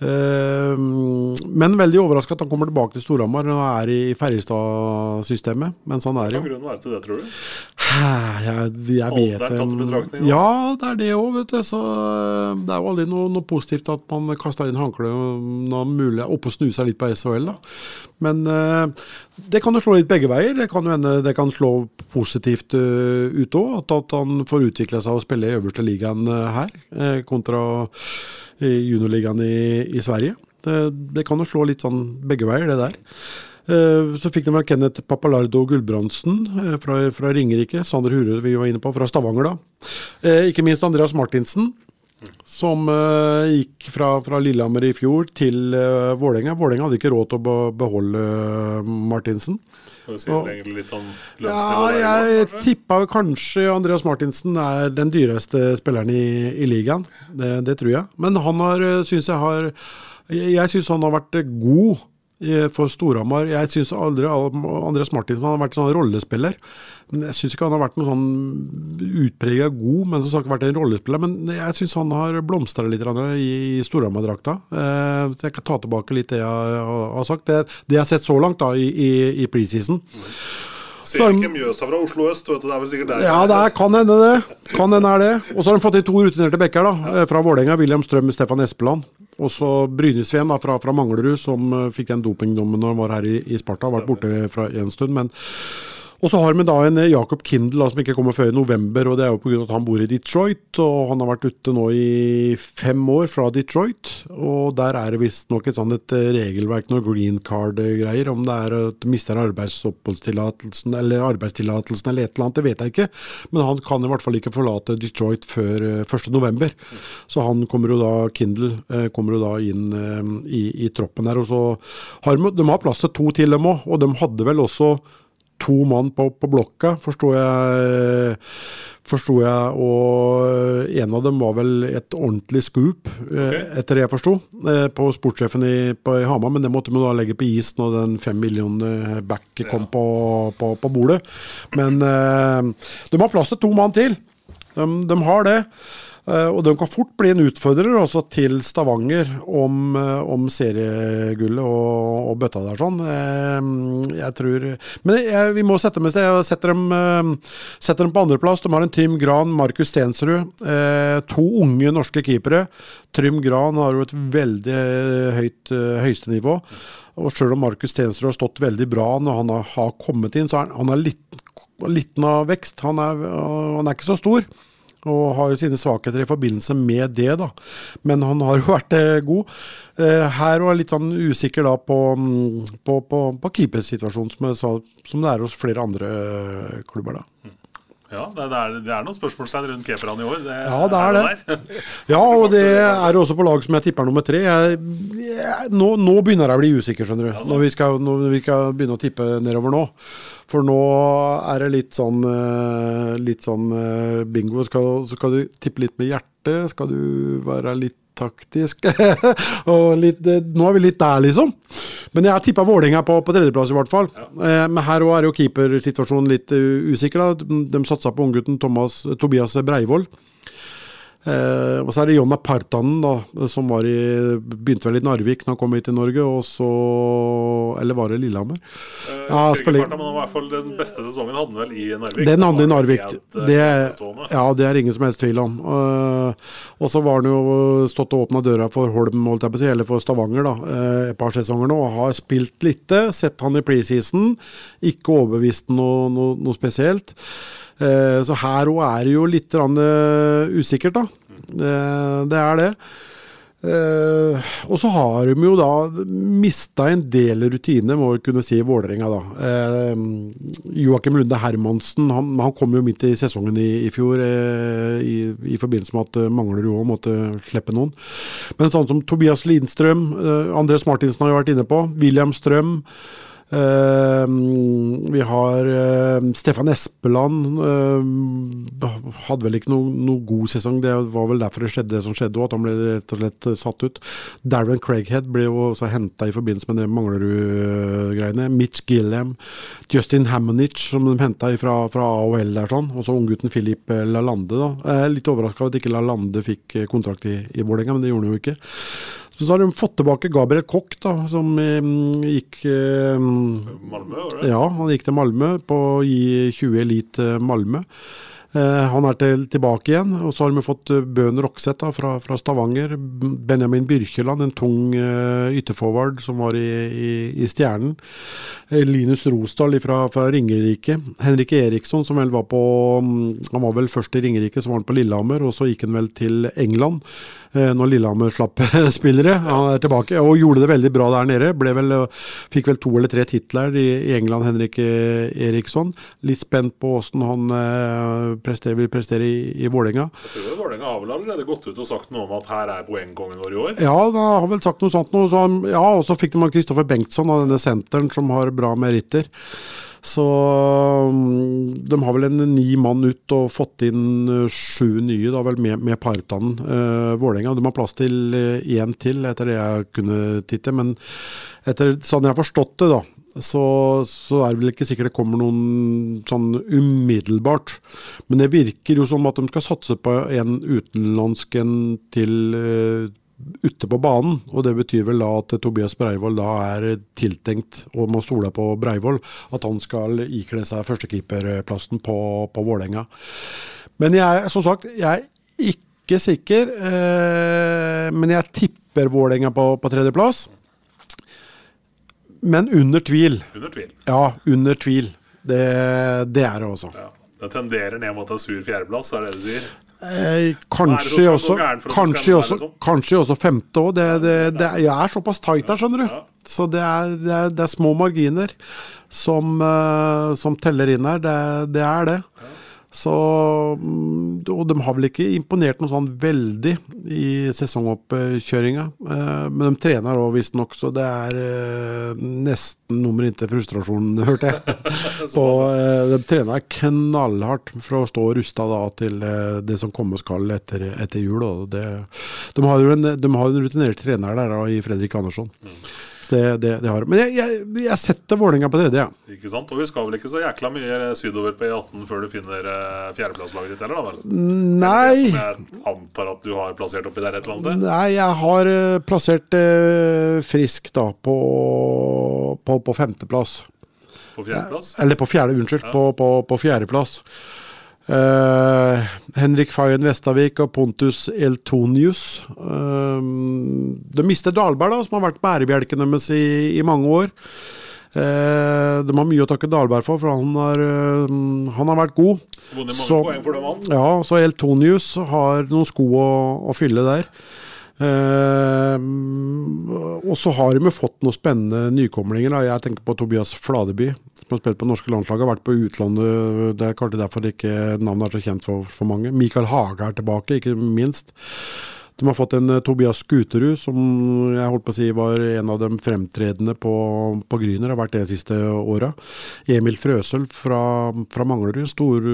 Eh, men veldig overraska at han kommer tilbake til Storhamar og er i Ferjestad-systemet. Mens han er Hva kan grunnen være til det, tror du? jeg, jeg vet Alderen. Ja, det er det òg, vet du. Så eh, det er jo aldri noe, noe positivt at man kaster inn håndkleet oppe og snu seg litt på SHL, da. Men eh, det kan jo slå litt begge veier. Det kan jo hende det kan slå positivt eh, ut òg. At, at han får utvikle seg og spille i øverste ligaen her, kontra juniorligaen i, i Sverige. Det, det kan jo slå litt sånn begge veier, det der. Eh, Så fikk de vel Kenneth Papalardo Gulbrandsen eh, fra, fra Ringerike. Sander Hure vi var inne på, fra Stavanger, da. Eh, Ikke minst Andreas Martinsen, som gikk fra, fra Lillehammer i fjor til uh, Vålerenga. Vålerenga hadde ikke råd til å beholde eh, Martinsen. Det sier Og- egentlig litt om Ja, lønnsnivået jeg kanskje? tippa kanskje Andreas Martinsen er den dyreste spilleren i, i ligaen. Det, det tror jeg. Men han har, syns jeg har Jeg, syns han har vært god eh, for Storhamar. Jeg syns aldri Andreas Martinsen har vært en sånn rollespiller. Men Jeg syns ikke han har vært noe sånn utprega god, men som sagt vært en rollespiller. Men jeg syns han har blomstra litt i, Storhamar-drakta. Eh, så jeg kan ta tilbake litt det jeg har, sagt. Det, det jeg har sett så langt da i, i, i preseason. Ser ikke Mjøsa fra Oslo øst, vet du. Det er vel sikkert der. Ja, det er, kan hende det. Kan hende er det. Og så har de fått inn to rutinerte bekker da, eh, fra Vålerenga. William Strøm og Stefan Espeland. Og så Brynesveen fra, fra Manglerud, som eh, fikk den dopingdommen når han var her i, i Sparta. Har vært borte fra en stund. Men Og så har vi da en eh, Jacob Kindle som ikke kommer før i november, og det er jo pga. at han bor i Detroit. Og han har vært ute nå i fem år fra Detroit, og der er det visstnok et sånt et eh, regelverk, noe green card-greier. Om det er at du mister arbeidsoppholdstillatelsen eller arbeidstillatelsen eller et eller annet, det vet jeg ikke. Men han kan i hvert fall ikke forlate Detroit før eh, 1.11. Så han kommer jo da, Kindle eh, kommer jo da inn eh, i, i troppen her. Og så har de, de har plass til to til dem òg, og de hadde vel også to mann på, på blokka, forsto jeg. Forsto jeg, og en av dem var vel et ordentlig scoop, okay. etter det jeg forsto, eh, på sportssjefen i, på, i Hamar. Men det måtte man da legge på is når den fem millioner back kom på, på, på bordet. Men eh, de har plass til to mann til. De, de har det. Eh, og de kan fort bli en utfordrer også til Stavanger om, eh, om seriegullet og, og bøtta der sånn. Eh, Jeg tror Men jeg, vi må sette et sted. Jeg setter dem, setter dem på andreplass. De har en Trym Gran, Markus Stensrud. To unge norske keepere. Trym Gran har jo et veldig høyt høyeste nivå. Og sjøl om Markus Stensrud har stått veldig bra når han har, kommet inn, så er han, han er litt, liten av vekst. Han er, han er ikke så stor og har jo sine svakheter i forbindelse med det, da. Men han har jo vært eh, god. Eh, her og jeg litt sånn usikker da på, mm, på, på, på keepersituasjonen, som, som det er hos flere andre eh, klubber, da. Ja, det er, det er noen spørsmålstegn rundt keeperne i år. Det Ja, det er er det. der. Ja, og det er også på lag som jeg tipper nummer tre. Jeg, jeg, nå, nå begynner jeg å bli usikker, skjønner du. Når vi, skal, når vi skal begynne å tippe nedover nå. For nå er det litt sånn, eh, litt sånn eh, bingo. Skal, så skal du tippe litt med hjertet? Skal du være litt taktisk? og litt, eh, nå er vi litt der, liksom. Men jeg har tippa Vålerenga på, på tredjeplass, i hvert fall. Eh, men her òg er jo keepersituasjonen litt uh, usikker. da. De, de satsa på unggutten Tobias Breivoll. Eh, og så er det Jonna Partanen, da, som var i, begynte vel i Narvik når han kom hit til Norge. Og så Eller var det Lillehammer? Eh, Ja, farta, men i hvert fall Den beste sesongen hadde han vel i Narvik. Den hadde i Narvik. helt, eh, Det, ja, det er ingen som helst tvil om. Eh, og så var han jo stått og åpna døra for Holm, holdt jeg på å si, eller for Stavanger, da, eh, et par sesonger nå. Og har spilt lite. Sett han i preseason. Ikke overbevist noe, noe, noe spesielt. Eh, så her òg er det jo litt eh, usikkert, da. Det, det er det. Eh, og så har de jo da mista en del rutine, må vi kunne si, i Vålerenga. da. Eh, Joakim Lunde Hermansen han, han kom jo midt i sesongen i, i fjor eh, i, i forbindelse med at eh, Manglerud òg måtte slippe noen. Men sånn som Tobias Lindstrøm, eh, Andres Martinsen har jo vært inne på, William Strøm. Eh, vi har eh, Stefan Espeland. eh, hadde vel ikke noe, noe god sesong. Det var vel derfor det skjedde det som skjedde at han ble rett og slett satt ut. Darren Craighead ble jo også henta i forbindelse med det Manglerud-greiene. Mitch Gilliam. Justin Hammonich, som de henta fra, fra AOL der, sånn. Og så unggutten Philip Lalande, da. Jeg er litt overraska over at ikke Lalande fikk kontrakt i, i Vålerenga, men det gjorde han jo ikke. Så har de fått tilbake Gabriel Koch, da, som eh, gikk eh, Malmö, var det? Ja, han gikk til Malmö på å gi 20 Elite Malmö. Eh, han er til, tilbake igjen. Og så har vi fått Bøhn Rokseth fra, fra Stavanger. Benjamin Byrkjeland, en tung uh, ytterforward som var i, i, i Stjernen. Linus Rosdal fra, fra Ringerike. Henrik Eriksson, som vel var på mm, Han var vel først i Ringerike, så var han på Lillehammer, og så gikk han vel til England. Eh, Når Lillehammer slapp spillere. Han er tilbake og gjorde det veldig bra der nede. Ble vel, eh, fikk vel to eller tre titler i, England, Henrik eh, Eriksson. Litt spent på åssen han prester, vil prestere i, i Vålerenga. Vålerenga har vel allerede gått ut og sagt noe om at her er poengkongen vår i år. Ja, han har vel sagt noe sånt. Noe, så ja, og så fikk de Kristoffer Bengtsson av denne senteren som har bra meritter. Så mm, de har vel en ni mann ut og fått inn eh, sju nye, da vel med, med Partanen. Uh, Vålerenga. De har plass til én til, etter det jeg kunne titte. Men etter sånn jeg har forstått det, da, så, så er det vel ikke sikkert det kommer noen sånn umiddelbart. Men det virker jo som at de skal satse på en utenlandsk en til eh, ute på banen. Og det betyr vel da at Tobias Breivoll da er tiltenkt, og man stoler på Breivoll, at han skal ikle seg førstekeeperplassen på, på Vålerenga. Men jeg, som sagt, jeg er ikke sikker. Eh, men jeg tipper Vålerenga på, på tredjeplass. Men under tvil. Under tvil. Ja, under tvil. Det, det er det også. Ja. Det tenderer ned mot en sur fjerdeplass, er det du sier? Eh, kanskje, også, kanskje, også, liksom? kanskje også femte òg. Det, det, det, jeg er såpass tight her, skjønner du. Så det er, det, er, det er små marginer som, eh, som teller inn her. Det, det er det. Så, mm, og de har vel ikke imponert noe sånn veldig i sesongoppkjøringa. Eh, Men de trener òg visstnok, så det er eh, nesten nummer inntil frustrasjonen, hørte jeg. På, eh, de trener knallhardt for å stå rusta da til det som komme skal etter, etter jul. Det, de har en, de har en rutinert trener der da, i Fredrik Andersson. Så Det, det, det har. Men jeg, jeg, jeg setter Vålerenga på tredje, ja. Ikke sant? Og vi skal vel ikke så jækla mye sydover på E18 før du finner eh, fjerdeplasslaget ditt heller, da vel? Nei. Det som jeg antar at du har plassert oppi der et eller annet sted? Nei, jeg har eh, plassert eh, Frisk da på, på, på femteplass. På fjerdeplass? Eller på fjerde, unnskyld. På, på, på fjerdeplass. Eh, Henrik Fayen Vestavik og Pontus Eltonius. Uh, de mister Dahlberg, da, som har vært bærebjelken deres i, i mange år. Uh, de har mye å takke Dahlberg for, for han har, han har vært god. Så- dem. Ja, så Eltonius har noen sko å, å fylle der. Og så har de fått noen spennende nykomlinger. Da. Jeg tenker på Tobias Fladeby, som har spilt på norske landslag. Har vært på utlandet. Det er kanskje derfor ikke navnet er så kjent for, for mange. Mikael Hage er tilbake, ikke minst. De har fått en eh, Tobias Skuterud, som jeg holdt på å si var en av de fremtredende på, på Gryner, har vært det de siste åra. Emil Frøsøl fra, fra Manglerud, stor,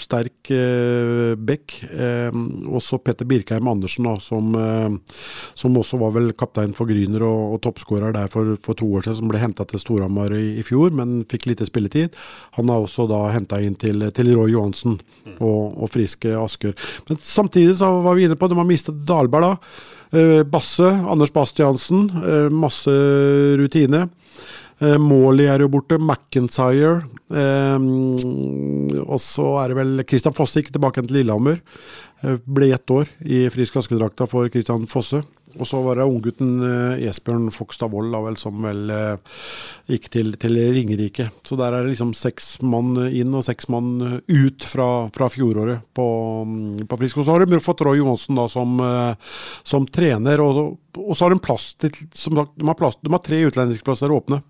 sterk eh, bekk. Eh, også Petter Birkheim Andersen, da, som, eh, som også var vel kaptein for Gryner og, og toppskårer der for, for to år siden, som ble henta til Storhamar i, i fjor, men fikk lite spilletid. Han har også da henta inn til, til Roy Johansen og, og friske Asker. Men samtidig så var vi inne på, at de har mistet Dahlberg da. Eh, Basse, Anders Bastiansen, eh, masse rutine. Eh, Morley er jo borte, McIntyre. Og så er det vel Christian Fosse ikke tilbake til Lillehammer. Eh, ble ett år i Frisk Askedrakta for Christian Fosse. Og så var det unggutten eh, Esbjørn Fogstad Wold som vel eh, gikk til, til Ringerike. Så der er det liksom seks mann inn og seks mann ut fra, fra fjoråret på, mm, på Frisk. Og så har de fått Roy Johansen da som, eh, som trener, og, og så har de plass til som sagt, de, har plass, de har tre utlendingsplasser åpne.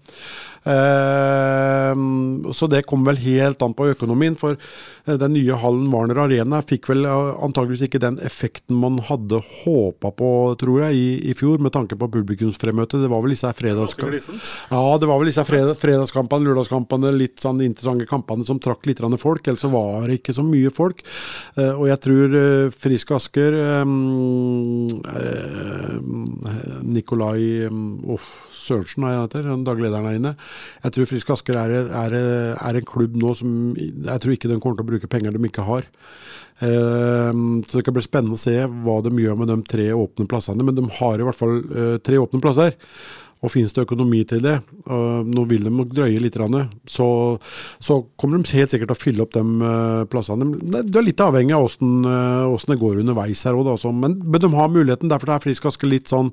Eh, så det kommer vel helt an på økonomien, for eh, den nye hallen Warner Arena fikk vel eh, antageligvis ikke den effekten man hadde håpa på, tror jeg, i, i fjor, med tanke på publikumsfremmøtet. Det var vel disse fredagskampene ja, det var vel disse fred fredagskampene, lørdagskampene, litt sånn interessante kampene som trakk litt folk. Ellers så var det ikke så mye folk. Og jeg tror Frisk Asker Nikolai oh, Sørensen er han heter, han daglig lederen her inne. Jeg tror Frisk Asker er, er, er en klubb nå som Jeg tror ikke den kommer til å bruke penger de ikke har. Eh, så det kan bli spennende å se hva de gjør med de tre åpne plassene. Men de har i hvert fall eh, tre åpne plasser. Og finnes det økonomi til det, nå vil de nok drøye litt, så, så kommer de helt sikkert til å fylle opp de eh, plassene. Det er litt avhengig av åssen eh, det går underveis her òg, men, men de har muligheten. Derfor er Frisk Aske litt sånn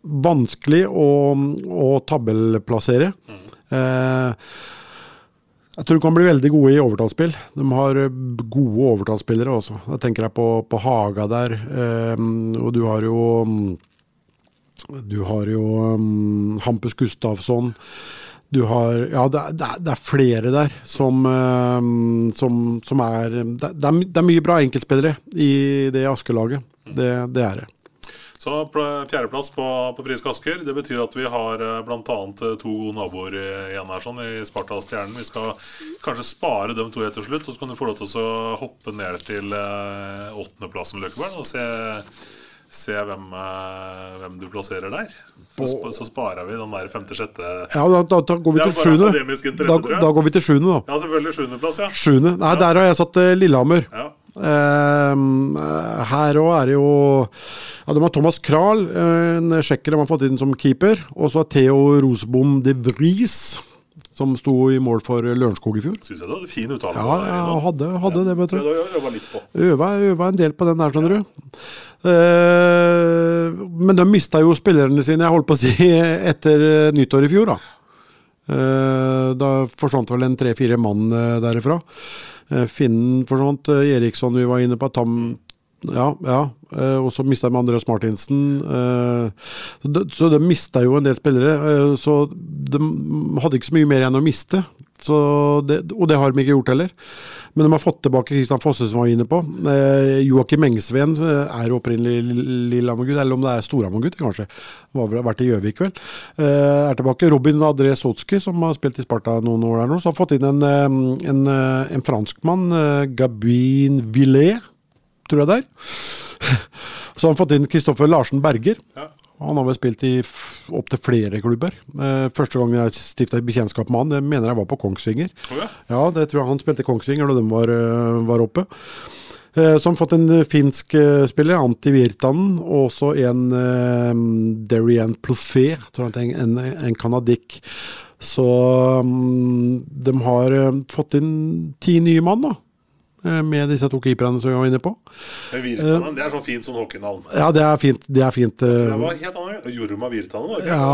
vanskelig å, å tabellplassere. Eh, jeg tror de kan bli veldig gode i overtallsspill. De har eh, gode overtallsspillere også. Da tenker jeg på, på Haga der, eh, og du har jo mm, du har jo um, Hampus Gustafsson. Du har Ja, det er, det er, er flere der som, som, som er det er det er mye bra enkeltspillere i det Askelaget. Det, det er det. Så fjerdeplass på, på Frisk Asker. Det betyr at vi har bl.a. to gode naboer eh, igjen her, sånn, i Sparta og Stjernen. Vi skal kanskje spare dem to helt til slutt, og så kan du få lov til å hoppe ned til eh, åttendeplassen, Løkkeberg, og se, se hvem, eh, hvem du plasserer der. Så, så sparer vi den der femte-sjette Ja, da, da, da går vi til sjuende. Da, da går vi til sjuende, da. Ja, selvfølgelig sjuendeplass, ja. Sjune. Nei, der har jeg satt eh, Lillehammer. ja. Eh, her òg er det jo ja, De har Thomas Kral, eh, en sjekker de har fått inn som keeper. Og så Theo Rosbom de Vries, som sto i mål for Lørenskog i fjor. Syns jeg du hadde fin uttale. Ja, jeg hadde, hadde, ja. det, vet du. Øva litt på. Øva, øva en del på den der, skjønner du. Uh, men de mista jo spillerne sine, jeg holdt på å si, etter eh, nyttår i fjor, da. Uh, da forsvant vel en tre-fire mann derifra. Eh, Finnen forsvant, eh, Eriksson vi var inne på, Tam ja, ja. Eh, og så mista de Andreas Martinsen. Så de, så de mista jo en del spillere. Så de hadde ikke så mye mer igjen å miste. Det, og det har de ikke gjort heller. Men de har fått tilbake Kristian Fosse, som var inne på. Eh, Joakim Engsveen eh, er opprinnelig Lillehammer-gutt, eller om det er Storhamar-gutt, kanskje. Har vel vært i Gjøvik, vel. Eh, er tilbake. Robin André Sotski, som har spilt i Sparta noen år der nå. Så har fått inn en, eh, en, eh, en franskmann, Gabin Villet, tror jeg det er. Så har han fått inn Kristoffer Larsen Berger. Han har vel spilt i opptil flere klubber. Eh, første gang jeg stifta bekjentskap med han, det mener jeg var på Kongsvinger. Oh ja. Ja, det tror jeg han spilte i Kongsvinger da de var, eh, var oppe. Eh, Så har fått en finsk spiller, Antti Virtanen, og også en Derian jeg, en, en, kanadikk. Så mm, de har fått inn ti nye mann, da. Eh, Med disse to keeperne som vi var inne på. Men Virtanen, det er sånn fint sånn hockeynavn. Ja, det er fint. Det er fint. uh, Det var helt annet. Jorma Virtanen, var ikke? Ja.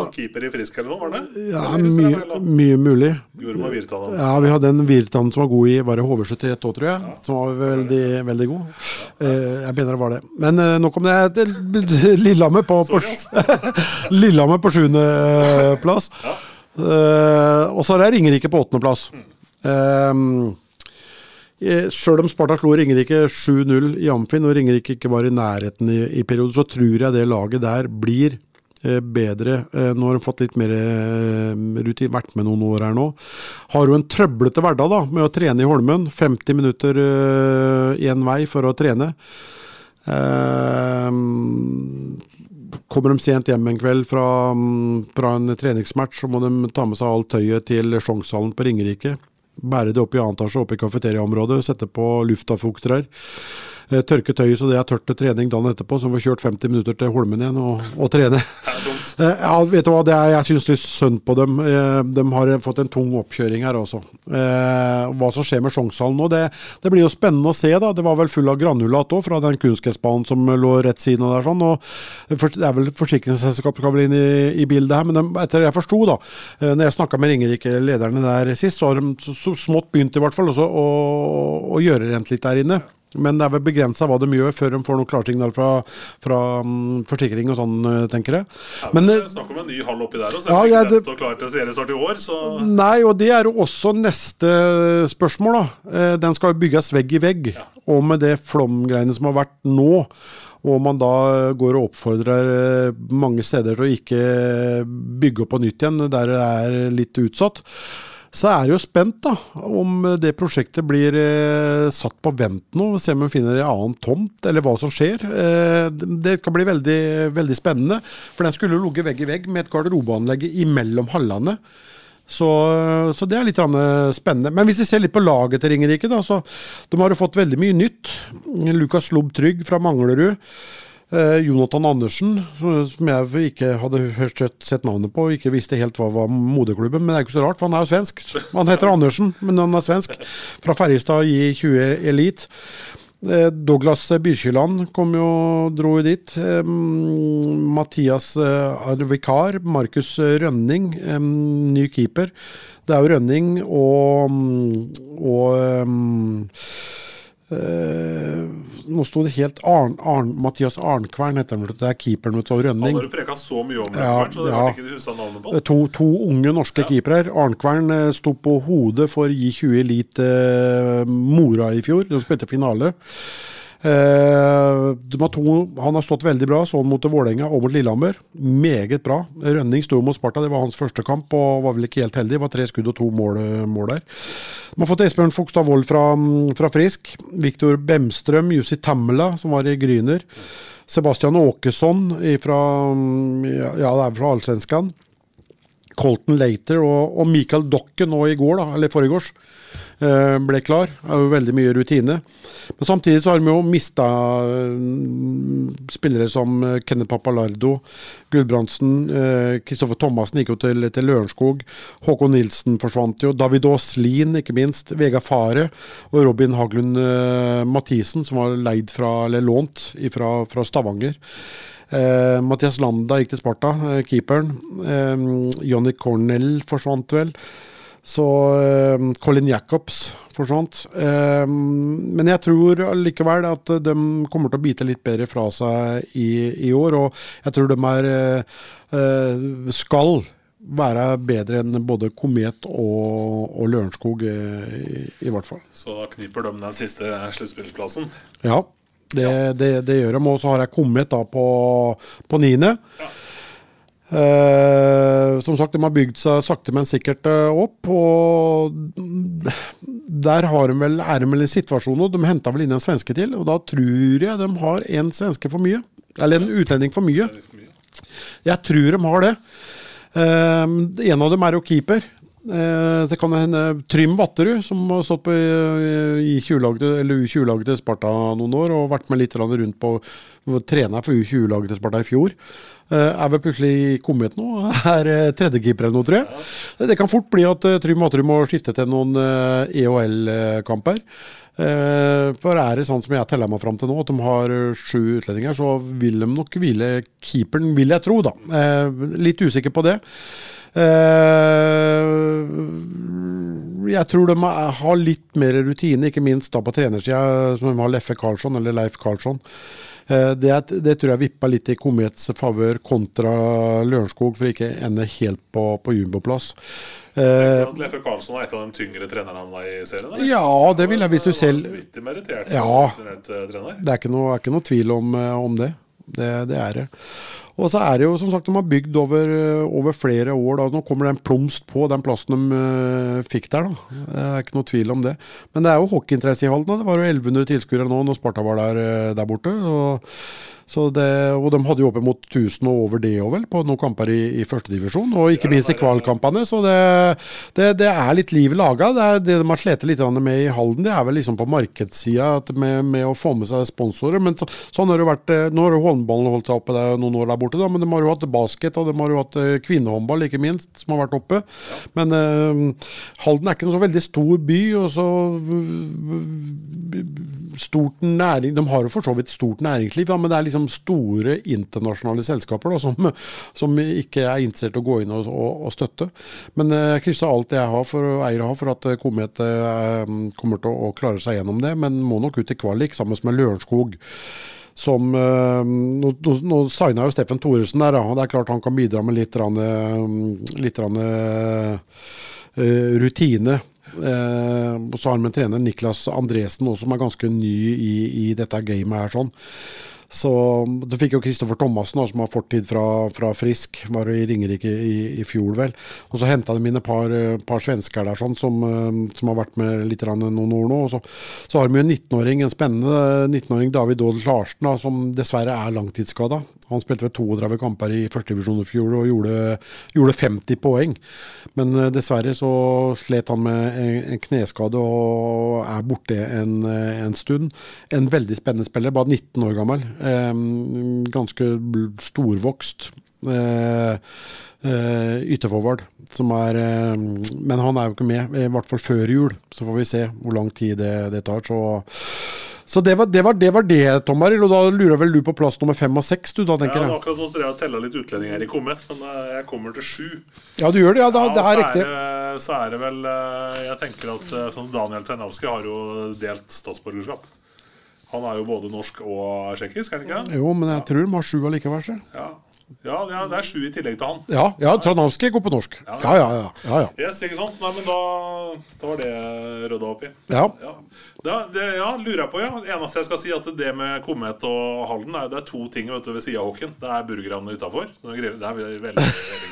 Han Keeper i Frisk eller noe, var det? Ja, mye, mye mulig. Jorma Virtanen. Ja, vi hadde en Virtanen som var god i Var det HV71 òg, tror jeg? Som var veldig, veldig god. Eh, jeg mener det var det. Men eh, nok om det. Det- Lillehammer på, på, Lillehammer på sjuendeplass. Eh, og så er det Ringerike på åttendeplass. Uh, Sjøl om Sparta slo Ringerike 7-0 i Amfin, og Ringerike ikke var i nærheten i, i perioden, så tror jeg det laget der blir eh, bedre. Eh, nå har de fått litt mer eh, rutin, vært med noen år her nå. Har jo en trøblete hverdag da, med å trene i Holmen. 50 minutter én vei for å trene. Eh, kommer de sent hjem en kveld fra, fra en treningsmatch, så må de ta med seg alt tøyet til Sjongshallen på Ringerike. Bære det opp i annen etasje, opp i kafeteriaområdet, sette på luftavfuktere. Eh, Tørke tøyet så det er tørt til trening dagen etterpå, så vi får kjørt 50 minutter til Holmen igjen og, og trene. Eh, Ja, vet du hva, det er, jeg syns litt synd på dem. Eh, De har fått en tung oppkjøring her også. Eh, Hva som skjer med Sjongshallen nå, det, det blir jo spennende å se. da. Det var vel full av granulat òg, fra den kunstgressbanen som lå rett siden av der. sånn, og for, Det er vel forsikringsselskapet skal vel inn i, i bildet her, men de, etter det jeg forsto, da, eh, når jeg snakka med Ringerike-lederne der sist, så har de så, så smått begynt i hvert fall også å, å gjøre rent litt der inne. Men det er vel begrensa hva de gjør før de får noen klarsignal fra, fra um, forsikring og sånn, eh, tenker jeg. Ja, Men men eh, det Snakk om en ny hall oppi der, òg, så Ja, er ja, det- å står klar til seriestart i år, så Nei, og det er jo også neste spørsmål, da. Eh, Den skal jo bygges vegg i vegg. Og med det flomgreiene som har vært nå, og man da går og oppfordrer mange steder til å ikke bygge opp på nytt igjen der det er litt utsatt, så er det jo spent da, om det prosjektet blir eh, satt på vent nå. Se om vi finner en annen tomt, eller hva som skjer. Eh, det kan bli veldig, veldig spennende. For den skulle jo ligget vegg i vegg med et garderobeanlegg imellom hallene. Så, så det er litt spennende. Men hvis vi ser litt på laget til Ringerike, da, så de har jo fått veldig mye nytt. Lukas Lobb Trygg fra Manglerud. Eh, Jonathan Andersen, som jeg ikke hadde hørt sett navnet på, ikke visste helt hva var moderklubben. Men det er ikke så rart, for han er jo svensk. Han heter Andersen, men han er svensk. Fra Ferjestad i 20 Elite. Eh, Douglas Byrkjeland kom jo, dro jo dit. Mathias eh, Arvikar, Markus Rønning, ny keeper. Det er jo Rønning og, og eh, Nå sto det helt Arn, Arn, Mathias Arnkvern heter han. Det er keeperen vet du, og Han Rønning. har preka så mye om, Ja, så det ja. ikke du huska navnet på. Eh, To, to unge norske keepere. Arnkvern eh, sto på hodet for J20 Elite uh, Mora i fjor. De spilte finale. Eh, to, han har stått veldig bra, sånn mot Vålerenga og mot Lillehammer. Meget bra. Rønning sto mot Sparta, det var hans første kamp, og var vel ikke helt heldig. Det var tre skudd og to mål, mål der. De har fått Esbjørn Fogstad Wold fra, fra Frisk. Viktor Bemstrøm, Jussi Tammela, som var i Gryner. Sebastian Åkesson fra, ja, fra Allsvenskan. Colton Later og, og Michael Dokke nå i går, da, eller foregårs, eh, ble klar. Er jo veldig mye rutine. Men samtidig så har vi jo mista spillere som eh, Kenneth Papalardo, Gulbrandsen, Kristoffer Thomassen gikk jo til, til Lørenskog. Håkon Nilsen forsvant jo. David Aaslien, ikke minst. Vegard Fare og Robin Haglund eh, Mathisen, som var leid fra, eller lånt fra, fra Stavanger. Uh, Mathias Landa gikk til Sparta, uh, keeperen. Eh, Johnny Cornell forsvant vel. Så eh, Colin Jacobs forsvant. Eh, men jeg tror allikevel at de kommer til å bite litt bedre fra seg i, i år. Og jeg tror de er eh, skal være bedre enn både Komet og, og Lørenskog, i, i hvert fall. Så da kniper de den siste sluttspillsplassen. Ja, det, det, det gjør de. Og så har jeg Komet da på, på niende. Eh, som sagt, de har bygd seg sakte, men sikkert uh, opp. Og der har de vel, er de i situasjonen, de henta vel inn en svenske til. Og da tror jeg de har en svenske for mye. Eller en utlending for mye. Jeg tror de har det. Uh, en av dem er jo keeper. Det kan hende Trym Vatterud, som har stått på i 20-laget eller U20-laget til Sparta noen år, og vært med litt rundt på trener for U20-laget til Sparta i fjor. Eh, er vel plutselig kommet nå, er eh, tredjekeeper eller noe, tror jeg. Det kan fort bli at eh, Trym Vatterud må skifte til noen eh, EHL-kamper. Eh, For er det sånn som jeg teller meg fram til nå, at de har sju utlendinger, så vil de nok hvile keeperen, vil jeg tro, da. Litt usikker på det. Jeg tror de har litt mer rutine, ikke minst da på trenersida, som de har Leffe Karlsson, eller Leif Karlsson. Eh, Det, det tror jeg vippa litt i Komets favør kontra Lørenskog, for ikke ende helt på, på jumboplass. Eh, Leffe Karlsson er et av de tyngre trenerne i serien? eller? Ja, det vil jeg hvis du selv Ja. Det er ikke noe, er ikke noe tvil om, eh, om det. det. Det er det. Og så er det jo som sagt de har bygd over, eh, over flere år. Da. Nå kommer det en plomst på den plassen de uh, fikk der. da. Det er ikke noe tvil om det. Men det er jo hockeyinteresse i Halden. Det var jo 1100 tilskuere nå når Sparta var der, eh, der borte. Og, det, og de hadde jo oppimot 1000 og over det òg, vel, på noen kamper i, i førstedivisjon. Og ikke minst i kvalkampene. Så det, det, det er litt liv laga. Det, er det de har slitt litt med i Halden, det er vel liksom på markedssida med, med å få med seg sponsorer. Men så, sånn har det vært. eh, Nå har jo håndballen holdt seg oppe der noen år der borte, da, men de har jo hatt basket og de har jo hatt eh, kvinnehåndball, ikke minst, som har vært oppe. Men uh, Halden er ikke noe så veldig stor by, og så stort næring De har jo for så vidt stort næringsliv, ja, men det er liksom store internasjonale selskaper da, som, som ikke er interessert i å gå inn og, og, og støtte. Men eh, jeg krysser alt jeg har for, eier har for at eh, Komet eh, kommer til å, klare seg gjennom det, men må nok ut i kvalik sammen med Lørenskog. Som, eh, nå, nå, signa jo Steffen Thoresen der, og det er klart han kan bidra med litt, rann, eh, litt rann, eh, eh, rutine. Eh, så har vi en trener Niklas Andresen også, som er ganske ny i, i dette gamet her. sånn. Så Du fikk jo Kristoffer Thomassen, som har fortid fra, fra Frisk. Var i Ringerike i, i fjor, vel. Og så henta de inn et par, eh, par svensker der sånn, som, eh, som har vært med litt noen år nå. Og så, så har de jo en 19-åring, en spennende 19-åring, David Dahl Larsen, da, som dessverre er langtidsskada. Han spilte ved 32 kamper i førstedivisjon i fjor og gjorde, gjorde 50 poeng. Men eh, dessverre så slet han med en, kneskade og er borte en, eh, en stund. En veldig spennende spiller, bare 19 år gammel. Ganske storvokst. Eh, ytterforward, som er Men han er jo ikke med, i hvert fall før jul. Så får vi se hvor lang tid det, det tar. Så, så det, var, det, var, det var det, Tom Arild. Og da lurer vel du på plass nummer fem og seks, du da, Ja, tenker det er akkurat drev jeg tella litt utlendinger i Komet, men eh, jeg kommer til sju. Ja, du gjør det? Ja, da, Ja, det er riktig. det- Så er det vel eh, Jeg tenker at eh, sånn Daniel Ternavski har jo delt statsborgerskap. Han er jo både norsk og tsjekkisk, er han ikke? Jo, men jeg tror de har sju allikevel. så. Ja. Ja, ja, det er sju i tillegg til han. Ja, ja Tranavski går på norsk. Ja, ja, ja. ja, ja. Yes, ikke sant? Nei, men da, da var det rydda opp i. Ja. Ja. Det, det, ja, lurer jeg på, ja. Det eneste jeg skal si, at det med Komet og Halden er, det er to ting vet du, ved sida av hockeyen. Det er burgerne utafor. Det er veldig, veldig,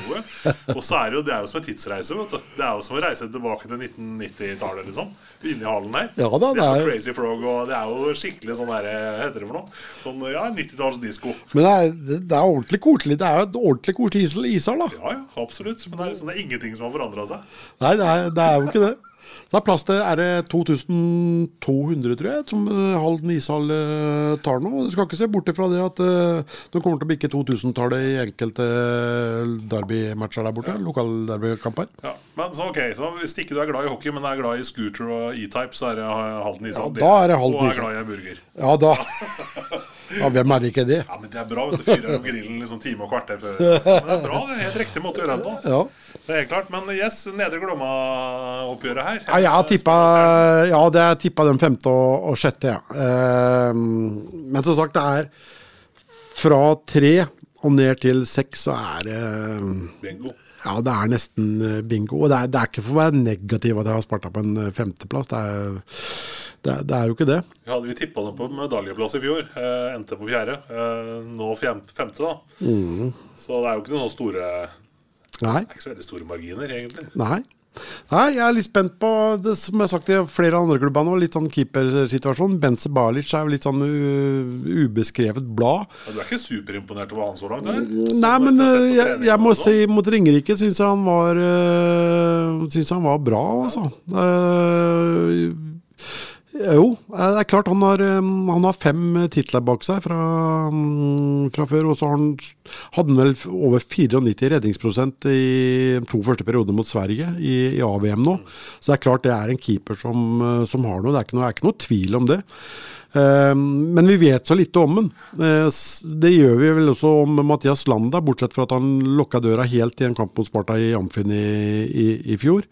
gode. Og så er det jo, det er jo som en tidsreise. vet du. Det er jo som å reise tilbake til 1990-tallet, liksom. Inni hallen her. Ja da, det er det er- jo Crazy Frog, og det er jo skikkelig sånn der, hva heter det for noe? Sånn, ja, 90-talls disko. Men det er, det er ordentlig koselig. Det er jo et ordentlig koselig is- ishall, da. Ja, ja, absolutt. Men det er, liksom, det er ingenting som har forandra seg. Nei, det er, det er jo ikke det. Det er plass til er det 2200, tror jeg, som eh, Halden ishall eh, tar nå. Du skal ikke se bort ifra det at uh, de kommer til å bikke 2000-tallet i enkelte derbymatcher der borte. Lokalderbykamper. Ja, men så ok, så Hvis ikke du er glad i hockey, men er glad i scooter og E-type, så er det Halden ishall. Ja, da er det Halden Og er glad i en burger. Ja, da Ja, hvem er ikke det? Ja, men Det er bra. vet du Fyrer opp grillen liksom time og kvarter før. Men det er bra, det er helt riktig måte å gjøre det på. Ja. Det er helt klart. Men yes, Nedre Glomma-oppgjøret her. Ja, jeg har tippa Ja, det er tippa den femte og, og sjette, ja. Eh, men som sagt, det er fra tre og ned til seks, så er det Bingo. Ja, det er nesten eh, bingo. Og det er, det er ikke for å være negativ at jeg har Sparta på en eh, femteplass. Det er, det, er, det er jo ikke det. Hadde vi tippa dem på medaljeplass i fjor. Eh, endte på fjerde. Eh, nå fjem, femte, da. Mm. Så det er jo ikke noen store Nei. Det er ikke så veldig store marginer, egentlig. Nei. Nei, jeg er litt spent på det som jeg har sagt i flere andre klubber nå. Litt sånn keepersituasjon. Bence Balic er jo litt sånn u- ubeskrevet blad. Ja, du er ikke superimponert over han så langt? her? Nei, men eh, jeg, jeg må si mot Ringerike syns jeg han var øh, Syns han var bra, altså. Eh, jo, eh, det er klart han har, eh, han har fem titler bak seg fra, mm, fra før. Og så han, hadde han vel over 94 redningsprosent i to første perioder mot Sverige i, i AVM nå. Så det er klart det er en keeper som, eh, som har noe. Det er ikke noe, er ikke noe tvil om det. Eh, men vi vet så lite om. Eh, det gjør vi vel også om Mathias Landa, bortsett fra at han lukka døra helt i en kamp mot Sparta i Amfin i, i, i fjor.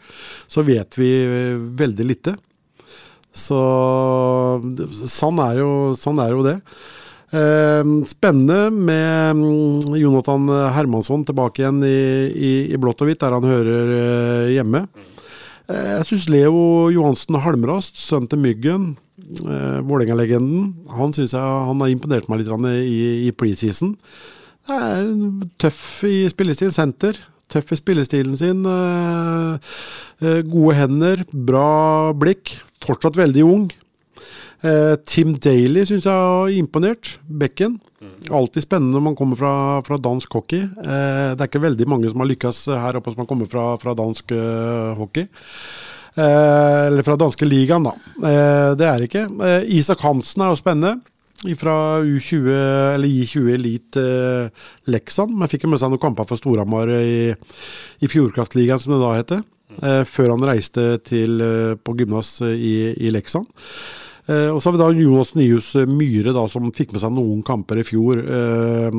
Så vet vi eh, veldig lite. Så sånn er jo, sånn er jo det. Eh, spennende med mm, Jonathan Hermansson tilbake igjen i, i, i blått og hvitt, der han hører eh, hjemme. Eh, jeg syns Leo Johansen Halmrast, sønnen til Myggen, eh, Vålerenga-legenden, han synes jeg han har imponert meg litt i, i preseason. Det er tøff i spillestil, senter. Tøff i spillestilen sin. eh, eh, gode hender, bra blikk. Fortsatt veldig ung. Eh, Tim Daly syns jeg har imponert. Bekken. Alltid spennende når man kommer fra, fra dansk hockey. Eh, det er ikke veldig mange som har lykkes her oppe som har kommet fra, fra dansk eh, hockey. Eller fra danske ligaen, da. Det er ikke. Isak Hansen er jo spennende. Fra U20, eller I20 Elite Leksand. Men fikk jo med seg noen kamper for Storhamar i, i Fjordkraftligaen, som det da heter. Eh, før han reiste til, eh, på gymnas i, i Leksand. Eh, og så har vi da Jonas Nyhus Myhre, da, som fikk med seg noen kamper i fjor. Eh,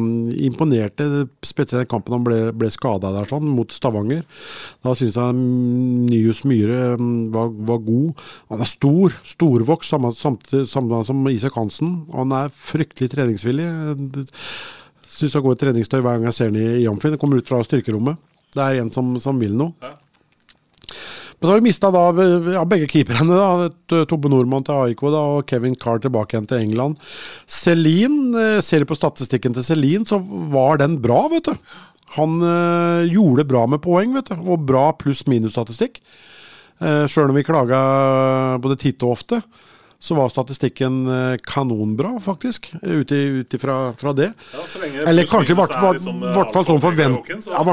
imponerte, spesielt den kampen han ble, ble skada der, sånn, mot Stavanger. Da syns jeg mm, Nyhus Myhre mm, var, var god. Han er stor, storvokst, samme, samme som Isak Hansen. Og han er fryktelig treningsvillig. Syns han går i treningstøy hver gang jeg ser han i, Jamfin. Amfin. Kommer ut fra styrkerommet. Det er en som, som vil noe. Men så har vi mista ja, begge keeperne. da, Tobbe Nordmann til AIK da, og Kevin Carr tilbake igjen til England. Celine, eh, ser du på statistikken til Celine, så var den bra, vet du. Han øh, gjorde bra med poeng, vet du, og bra pluss-minus-statistikk. Eh, Sjøl om vi klaga både titt og ofte, så var statistikken eh, kanonbra, faktisk, ut ifra fra det. Ja, Eller kanskje i hvert er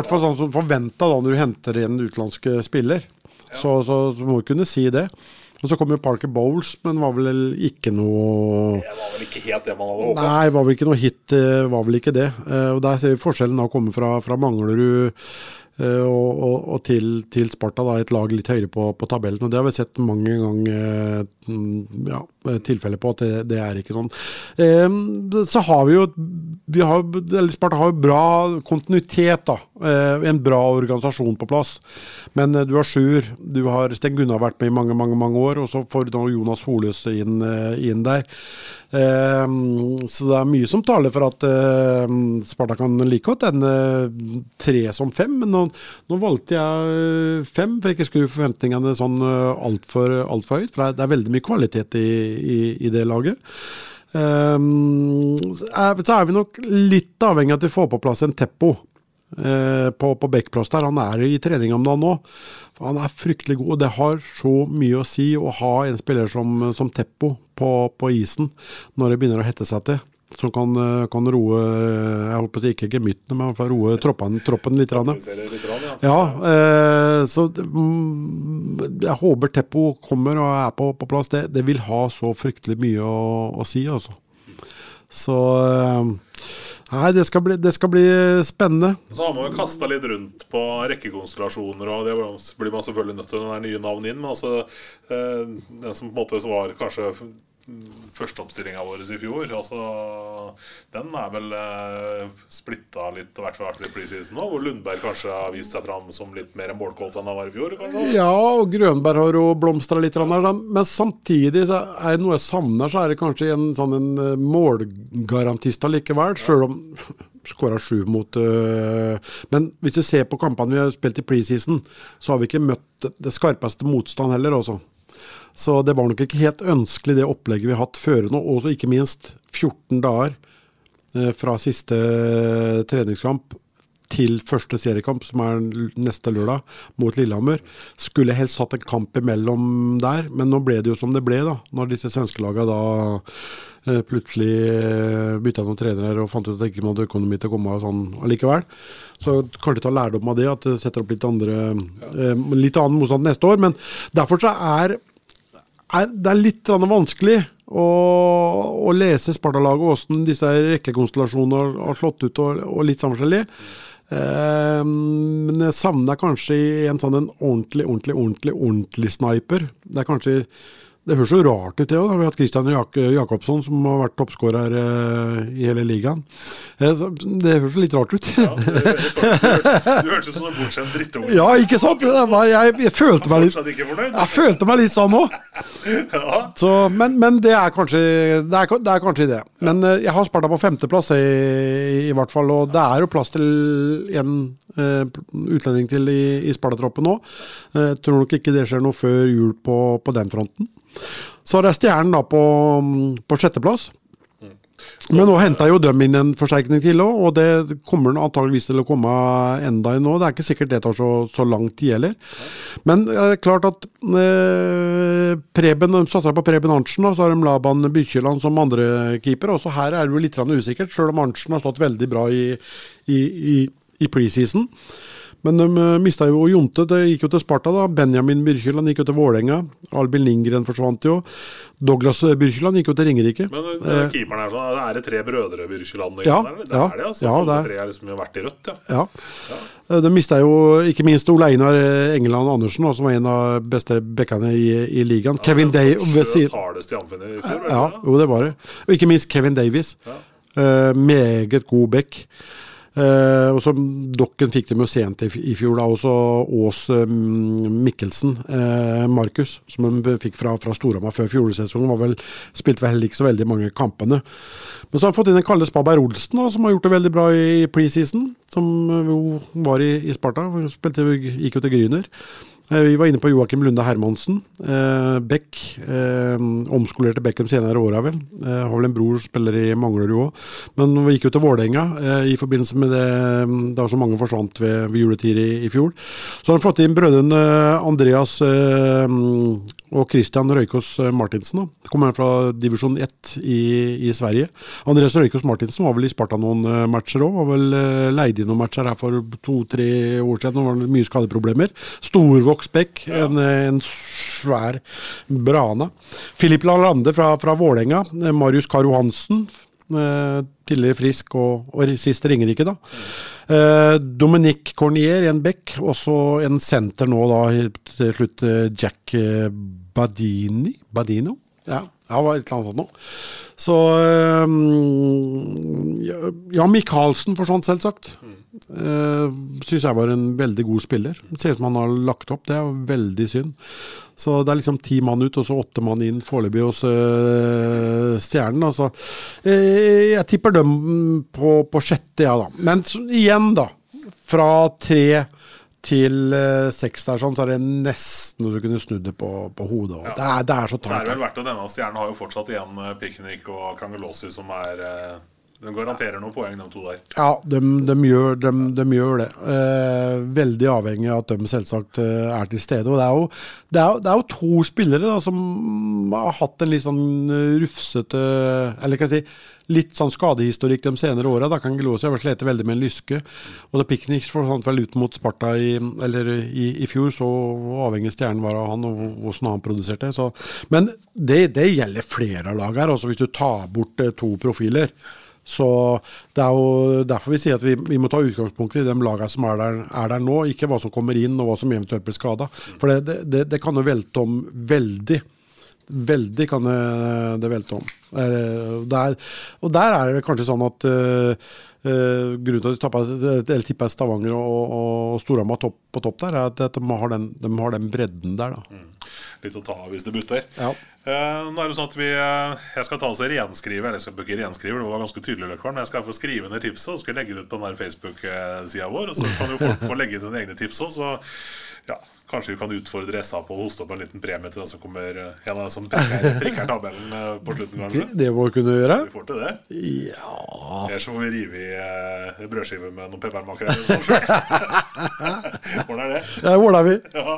fall sånn som forventa da når du henter inn en spiller. Ja. Så, så, så må du kunne si det. Og så kom jo Parker Bowles, men var vel ikke noe Det var vel ikke helt det man hadde håpet? Nei, var vel ikke noe hit. eh, Var vel ikke det. Eh, Og Der ser vi forskjellen da komme fra, fra Manglerud og, og, og til, til Sparta, da, et lag litt høyere på, på tabellen. Og Det har vi sett mange ganger mm, ja, tilfeller på, at det, det er ikke sånn. Eh, Så har vi jo vi har, Sparta har jo bra kontinuitet, da. Eh, En bra organisasjon på plass. Men eh, du har Sjur, du har Sten Gunnar vært med i mange, mange mange år, og så får du Jonas Holøs inn, eh, inn der. Eh, så det er mye som taler for at eh, Sparta kan like godt ende tre som fem. Men nå, nå valgte jeg eh, fem, for ikke å skru forventningene sånn eh, altfor alt for høyt. For det er, veldig mye kvalitet i, i, i det laget. Um, så er vi nok litt avhengig av at vi får på plass en Teppo eh, på, på Bekkplass der. Han er i trening om dagen nå. Han er fryktelig god, og det har så mye å si å ha en spiller som, som Teppo på, på isen når det begynner å hette seg til. Som kan, kan roe Jeg holdt på å si ikke gemyttene, men roe troppen, troppen litt. grann, ja. Ja, eh, så mm, jeg håper Teppo kommer og er på, på plass. Det, det vil ha så fryktelig mye å, å si, altså. Så eh, Nei, det skal bli, det skal bli spennende. Så har man jo kasta litt rundt på rekkekonstellasjoner, og det blir man selvfølgelig nødt til når det er nye navn inn. Men altså, eh, den som på en måte var kanskje førsteoppstillinga vår i fjor. Altså, den er vel eh, splitta litt, i hvert fall i preseason nå, hvor Lundberg kanskje har vist seg fram som litt mer målkåt enn han var i fjor. Kanskje? Ja, og Grønberg har jo blomstra litt. Men samtidig så er det noe jeg savner, så er det kanskje en sånn en eh, målgarantist allikevel. Sjøl om skåra sju mot øh, Men hvis du ser på kampene vi har spilt i preseason, så har vi ikke møtt det, skarpeste motstand heller, altså. Så det var nok ikke helt ønskelig, det opplegget vi har hatt før nå. Og ikke minst 14 dager eh, fra siste eh, treningskamp til første seriekamp, som er neste lørdag, mot Lillehammer. Skulle helst hatt en kamp imellom der, men nå ble det jo som det ble, da. Når disse svenskelagene da eh, plutselig bytta noen trenere og fant ut at ikke man hadde økonomi til å komme og sånn allikevel. Så kanskje ta lærdom av det, at det setter opp litt andre litt annen motstand neste år. Men derfor så er er, det er litt vanskelig å, å lese Sparta-laget, hvordan disse rekkekonstellasjonene har, slått ut, og, og litt forskjellig. Eh, men jeg savner kanskje en sånn en ordentlig, ordentlig, ordentlig, ordentlig sniper. Det er kanskje det høres så rart ut, det òg. Vi har hatt Christian Jak Jakobsson, som har vært toppskårer eh, i hele ligaen. Eh, det høres litt rart ut. Ja, du hørtes ut som en bortskjemt drittunge. Ja, ikke sant? Var, jeg, jeg, følte meg litt Jeg følte meg litt sånn òg. Ja. Men, men, det er kanskje det er, det er kanskje det. Men eh, jeg har Sparta på femteplass i, i hvert fall, og det er jo plass til en uh, utlending til i, i Sparta-troppen nå. Uh, tror nok ikke det skjer noe før jul på, på den fronten. Så har jeg Stjernen da på, på sjetteplass. Men nå henta jo dem inn en forsterkning til òg, og det kommer antageligvis til å komme enda i nå. Det er ikke sikkert det tar så, så lang tid heller. Men det er klart at eh, Preben, de satser på Preben Arntzen, og så har de Laban Bykjeland som andre keeper. Også her er det jo litt usikkert, sjøl om Arntzen har stått veldig bra i, i, i, i preseason. Men de uh, mista jo Jonte, det gikk jo til Sparta. da. Benjamin Byrkjeland gikk jo til Vålerenga. Albin Lindgren forsvant jo. Douglas Byrkjeland gikk jo til Ringerike. Men uh, uh, keeperen er sånn, er det tre brødre Byrkjeland? Ja, det ja, er det, altså. Ja, det er. tre har liksom vært i rødt, ja. ja. ja. De mista jo ikke minst Ole Einar Engeland Andersen, som var en av beste bekkene i, i ligaen. Ja, Kevin i i Ja, jo, det var det. Og ikke minst Kevin Davies. Ja. meget god bekk. Eh, og så Dokken fikk dem jo sent i, i fjor, da. Også Ås eh, Mikkelsen, eh, Markus, som de fikk fra, fra Storhamar før fjorårssesongen. Var vel, spilte vel heller ikke så veldig mange kampene. Men så har han fått inn en Kalle Spaberg Olsen, som har gjort det veldig bra i preseason. Som jo var i, i Sparta. Spilte, gikk jo til Gryner. Eh, vi var inne på Joakim Lunde Hermansen. Eh, Beck. Eh, omskolerte Beck de senere åra, vel. Har vel en bror spiller i Manglerud òg. Men vi gikk jo til Vålerenga i forbindelse med det da så mange forsvant ved, ved juletid i, i, fjor. Så han fått inn brødrene Andreas og Christian Røykås Martinsen. Da. Kommer fra divisjon 1 i, i, Sverige. Andreas Røykås Martinsen var vel i Sparta noen matcher òg. Var vel leid inn noen matcher her for to-tre år siden. Nå var det mye skadeproblemer. Storvokst bekk, ja. en, en, svær brana. Filip Lalande fra, fra Vålerenga. Marius Karo Hansen, eh, tidligere Frisk og, og sist Ringerike, da. Eh, Dominic Cornier, en bekk. så en senter nå, da, til slutt eh, Jack eh, Badini? Badino? Ja, det var et eller annet sånt noe. Så um, Ja, Michaelsen forsvant, selvsagt. Mm. Uh, Syns jeg var en veldig god spiller. Det ser ut som han har lagt opp, det er veldig synd. Så det er liksom ti mann ut, og så åtte mann inn foreløpig hos uh, Stjernen. Altså. Uh, jeg tipper dem på, på sjette, ja da. Men så, igjen, da. Fra tre til uh, seks der, sånn, så er det nesten du kunne snudd det på, på hodet. Ja. Det, er, det, er, så tatt. Så er det vel verdt å nevne at Stjernen har jo fortsatt igjen Piknik og Kangelosi, som er uh de garanterer noen poeng, de to der. Ja, de, de, gjør, de, de gjør, det. Eh, veldig avhengig av at de selvsagt eh, er til stede. Og det er jo, det er, det er jo to spillere da, som har hatt en litt sånn rufsete Eller kan jeg si litt sånn skadehistorikk de senere åra. Da kan Gelosi ha slitt veldig med en lyske. Og da Piknik forsvant vel ut mot Sparta i, i, i fjor, så avhengig stjernen var av han og hvordan han produserte. Så, men det, det, gjelder flere lag her. Også hvis du tar bort eh, to profiler. Så Det er jo derfor vi sier at vi, vi må ta utgangspunkt i de lagene som er der, er der, nå, ikke hva som kommer inn og hva som eventuelt blir skada. For det, det, det, kan jo velte om veldig Veldig kan det, velte om. Eh, Der, og der er det kanskje sånn at eh, eh, grunnen til at de tapper- tipper Stavanger og, og Storhamar topp, på topp der, er at, de, har den, de har den bredden der. da. Litt å ta av hvis det butter. Ja. Uh, nå er det sånn at vi eh, Jeg skal ta oss og renskrive Eller jeg skal ikke renskrive, det var ganske tydelig, Løkvaren. Men jeg skal få skrive ned tipset og skal legge det ut på den der Facebook-sida vår. Og så kan jo folk få legge inn sine egne tips òg. Så ja, kanskje vi kan utfordre SA på å hoste opp en liten premie til den som kommer eh, En av som prikker, prikker tabellen eh, på slutten, kanskje. det må vi kunne gjøre. Vi får til det. Ja Ellers får vi rive i eh, brødskiver med noen peppermakrell. Hvordan er det? Det ordner vi. Ja.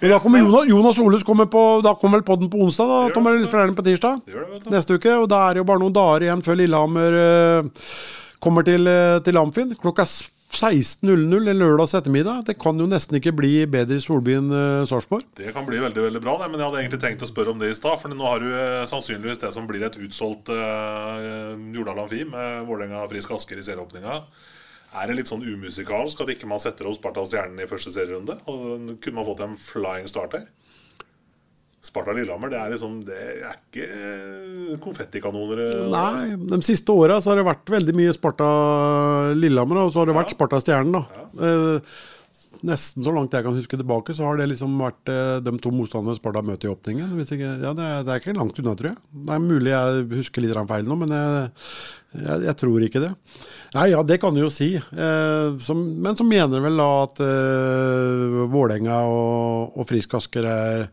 Men da kommer Jonas, Jonas Olus kommer på, da kommer vel podden på onsdag, da, Tom, eller den på tirsdag? Det det. Neste uke. Og da er det jo bare noen dager igjen før Lillehammer eh, kommer til, eh, til Amfin. Klokka 16.00 en lørdags ettermiddag. Det kan jo nesten ikke bli bedre i Solbyen uh, Sarpsborg. Det kan bli veldig veldig bra, det, men jeg hadde egentlig tenkt å spørre om det i stad. For nå har du eh, sannsynligvis det som blir et utsolgt uh, Jordal Amfi med Vålerenga Frisk Asker i serieåpninga. Er det litt sånn umusikalsk at ikke man setter opp Sparta Stjernen i første serierunde? Og Kunne man fått en flying start her? Sparta Lillehammer, det er liksom Det er ikke konfettikanoner. eh, Nei, de siste åra så har det vært veldig mye Sparta Lillehammer, og så har det vært Sparta Stjernen, da. Eh, nesten så langt jeg kan huske tilbake, så har det liksom vært eh, de to motstanderne Sparta møter i åpningen. Ikke, ja, det, er, det er ikke langt unna, tror jeg. Det er mulig jeg husker litt feil nå, men jeg, jeg, jeg tror ikke det. Nei, ja, det kan du jo si. Eh, som, men så mener vel da at eh, Vålerenga og, og Frisk Asker er,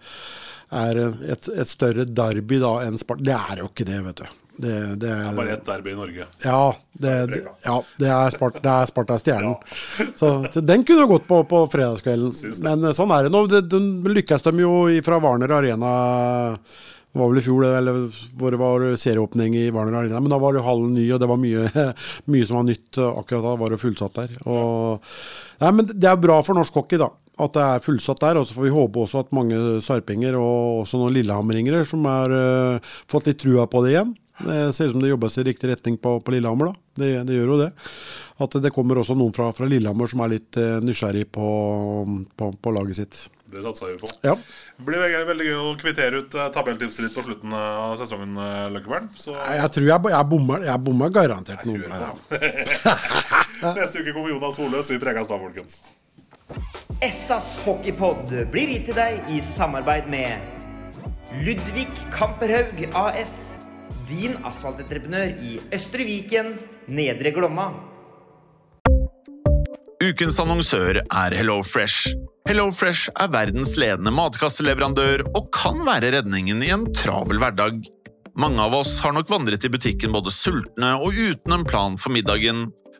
er et, et større derby da enn Sparta. Det er jo ikke det, vet du. Det, det er, Bare ett derby i Norge. ja, det, det, ja, det er Spart, det er Sparta Stjernen. Så, så den kunne gått på på fredagskvelden. Men eh, sånn er det nå. Det, de lykkes de jo fra Warner Arena det var vel i fjor, eller hvor det var serieåpning i Warner Arena. Men da var det hallen ny, og det var mye, mye som var nytt. Akkurat da var det fullsatt der. Og, nei, men det er bra for norsk hockey, da. At det er fullsatt der. Og så får vi håpe også at mange sarpinger, og også noen lillehammeringere, som har uh, fått litt trua på det igjen. Det ser ut som det jobbes i riktig retning på, på Lillehammer. da. Det, det gjør jo det. At det kommer også noen fra, fra Lillehammer som er litt uh, nysgjerrig på, på, på laget sitt. Det satser vi på. Ja. Det blir veldig, veldig gøy å kvittere ut eh, tabelltipset ditt på slutten av sesongen, eh, Løkkebern. Så Jeg tror jeg, jeg bommer, jeg bommer garantert noen. neste uke kommer Jonas Holøs. Vi preges da, folkens. Essas hockeypod blir gitt til deg i samarbeid med Ludvig Kamperhaug AS. Din asfaltentreprenør i Østre Viken, Nedre Glomma. Ukens annonsør er HelloFresh. HelloFresh er verdens ledende matkasseleverandør og kan være redningen i en travel hverdag. Mange av oss har nok vandret i butikken både sultne og uten en plan for middagen,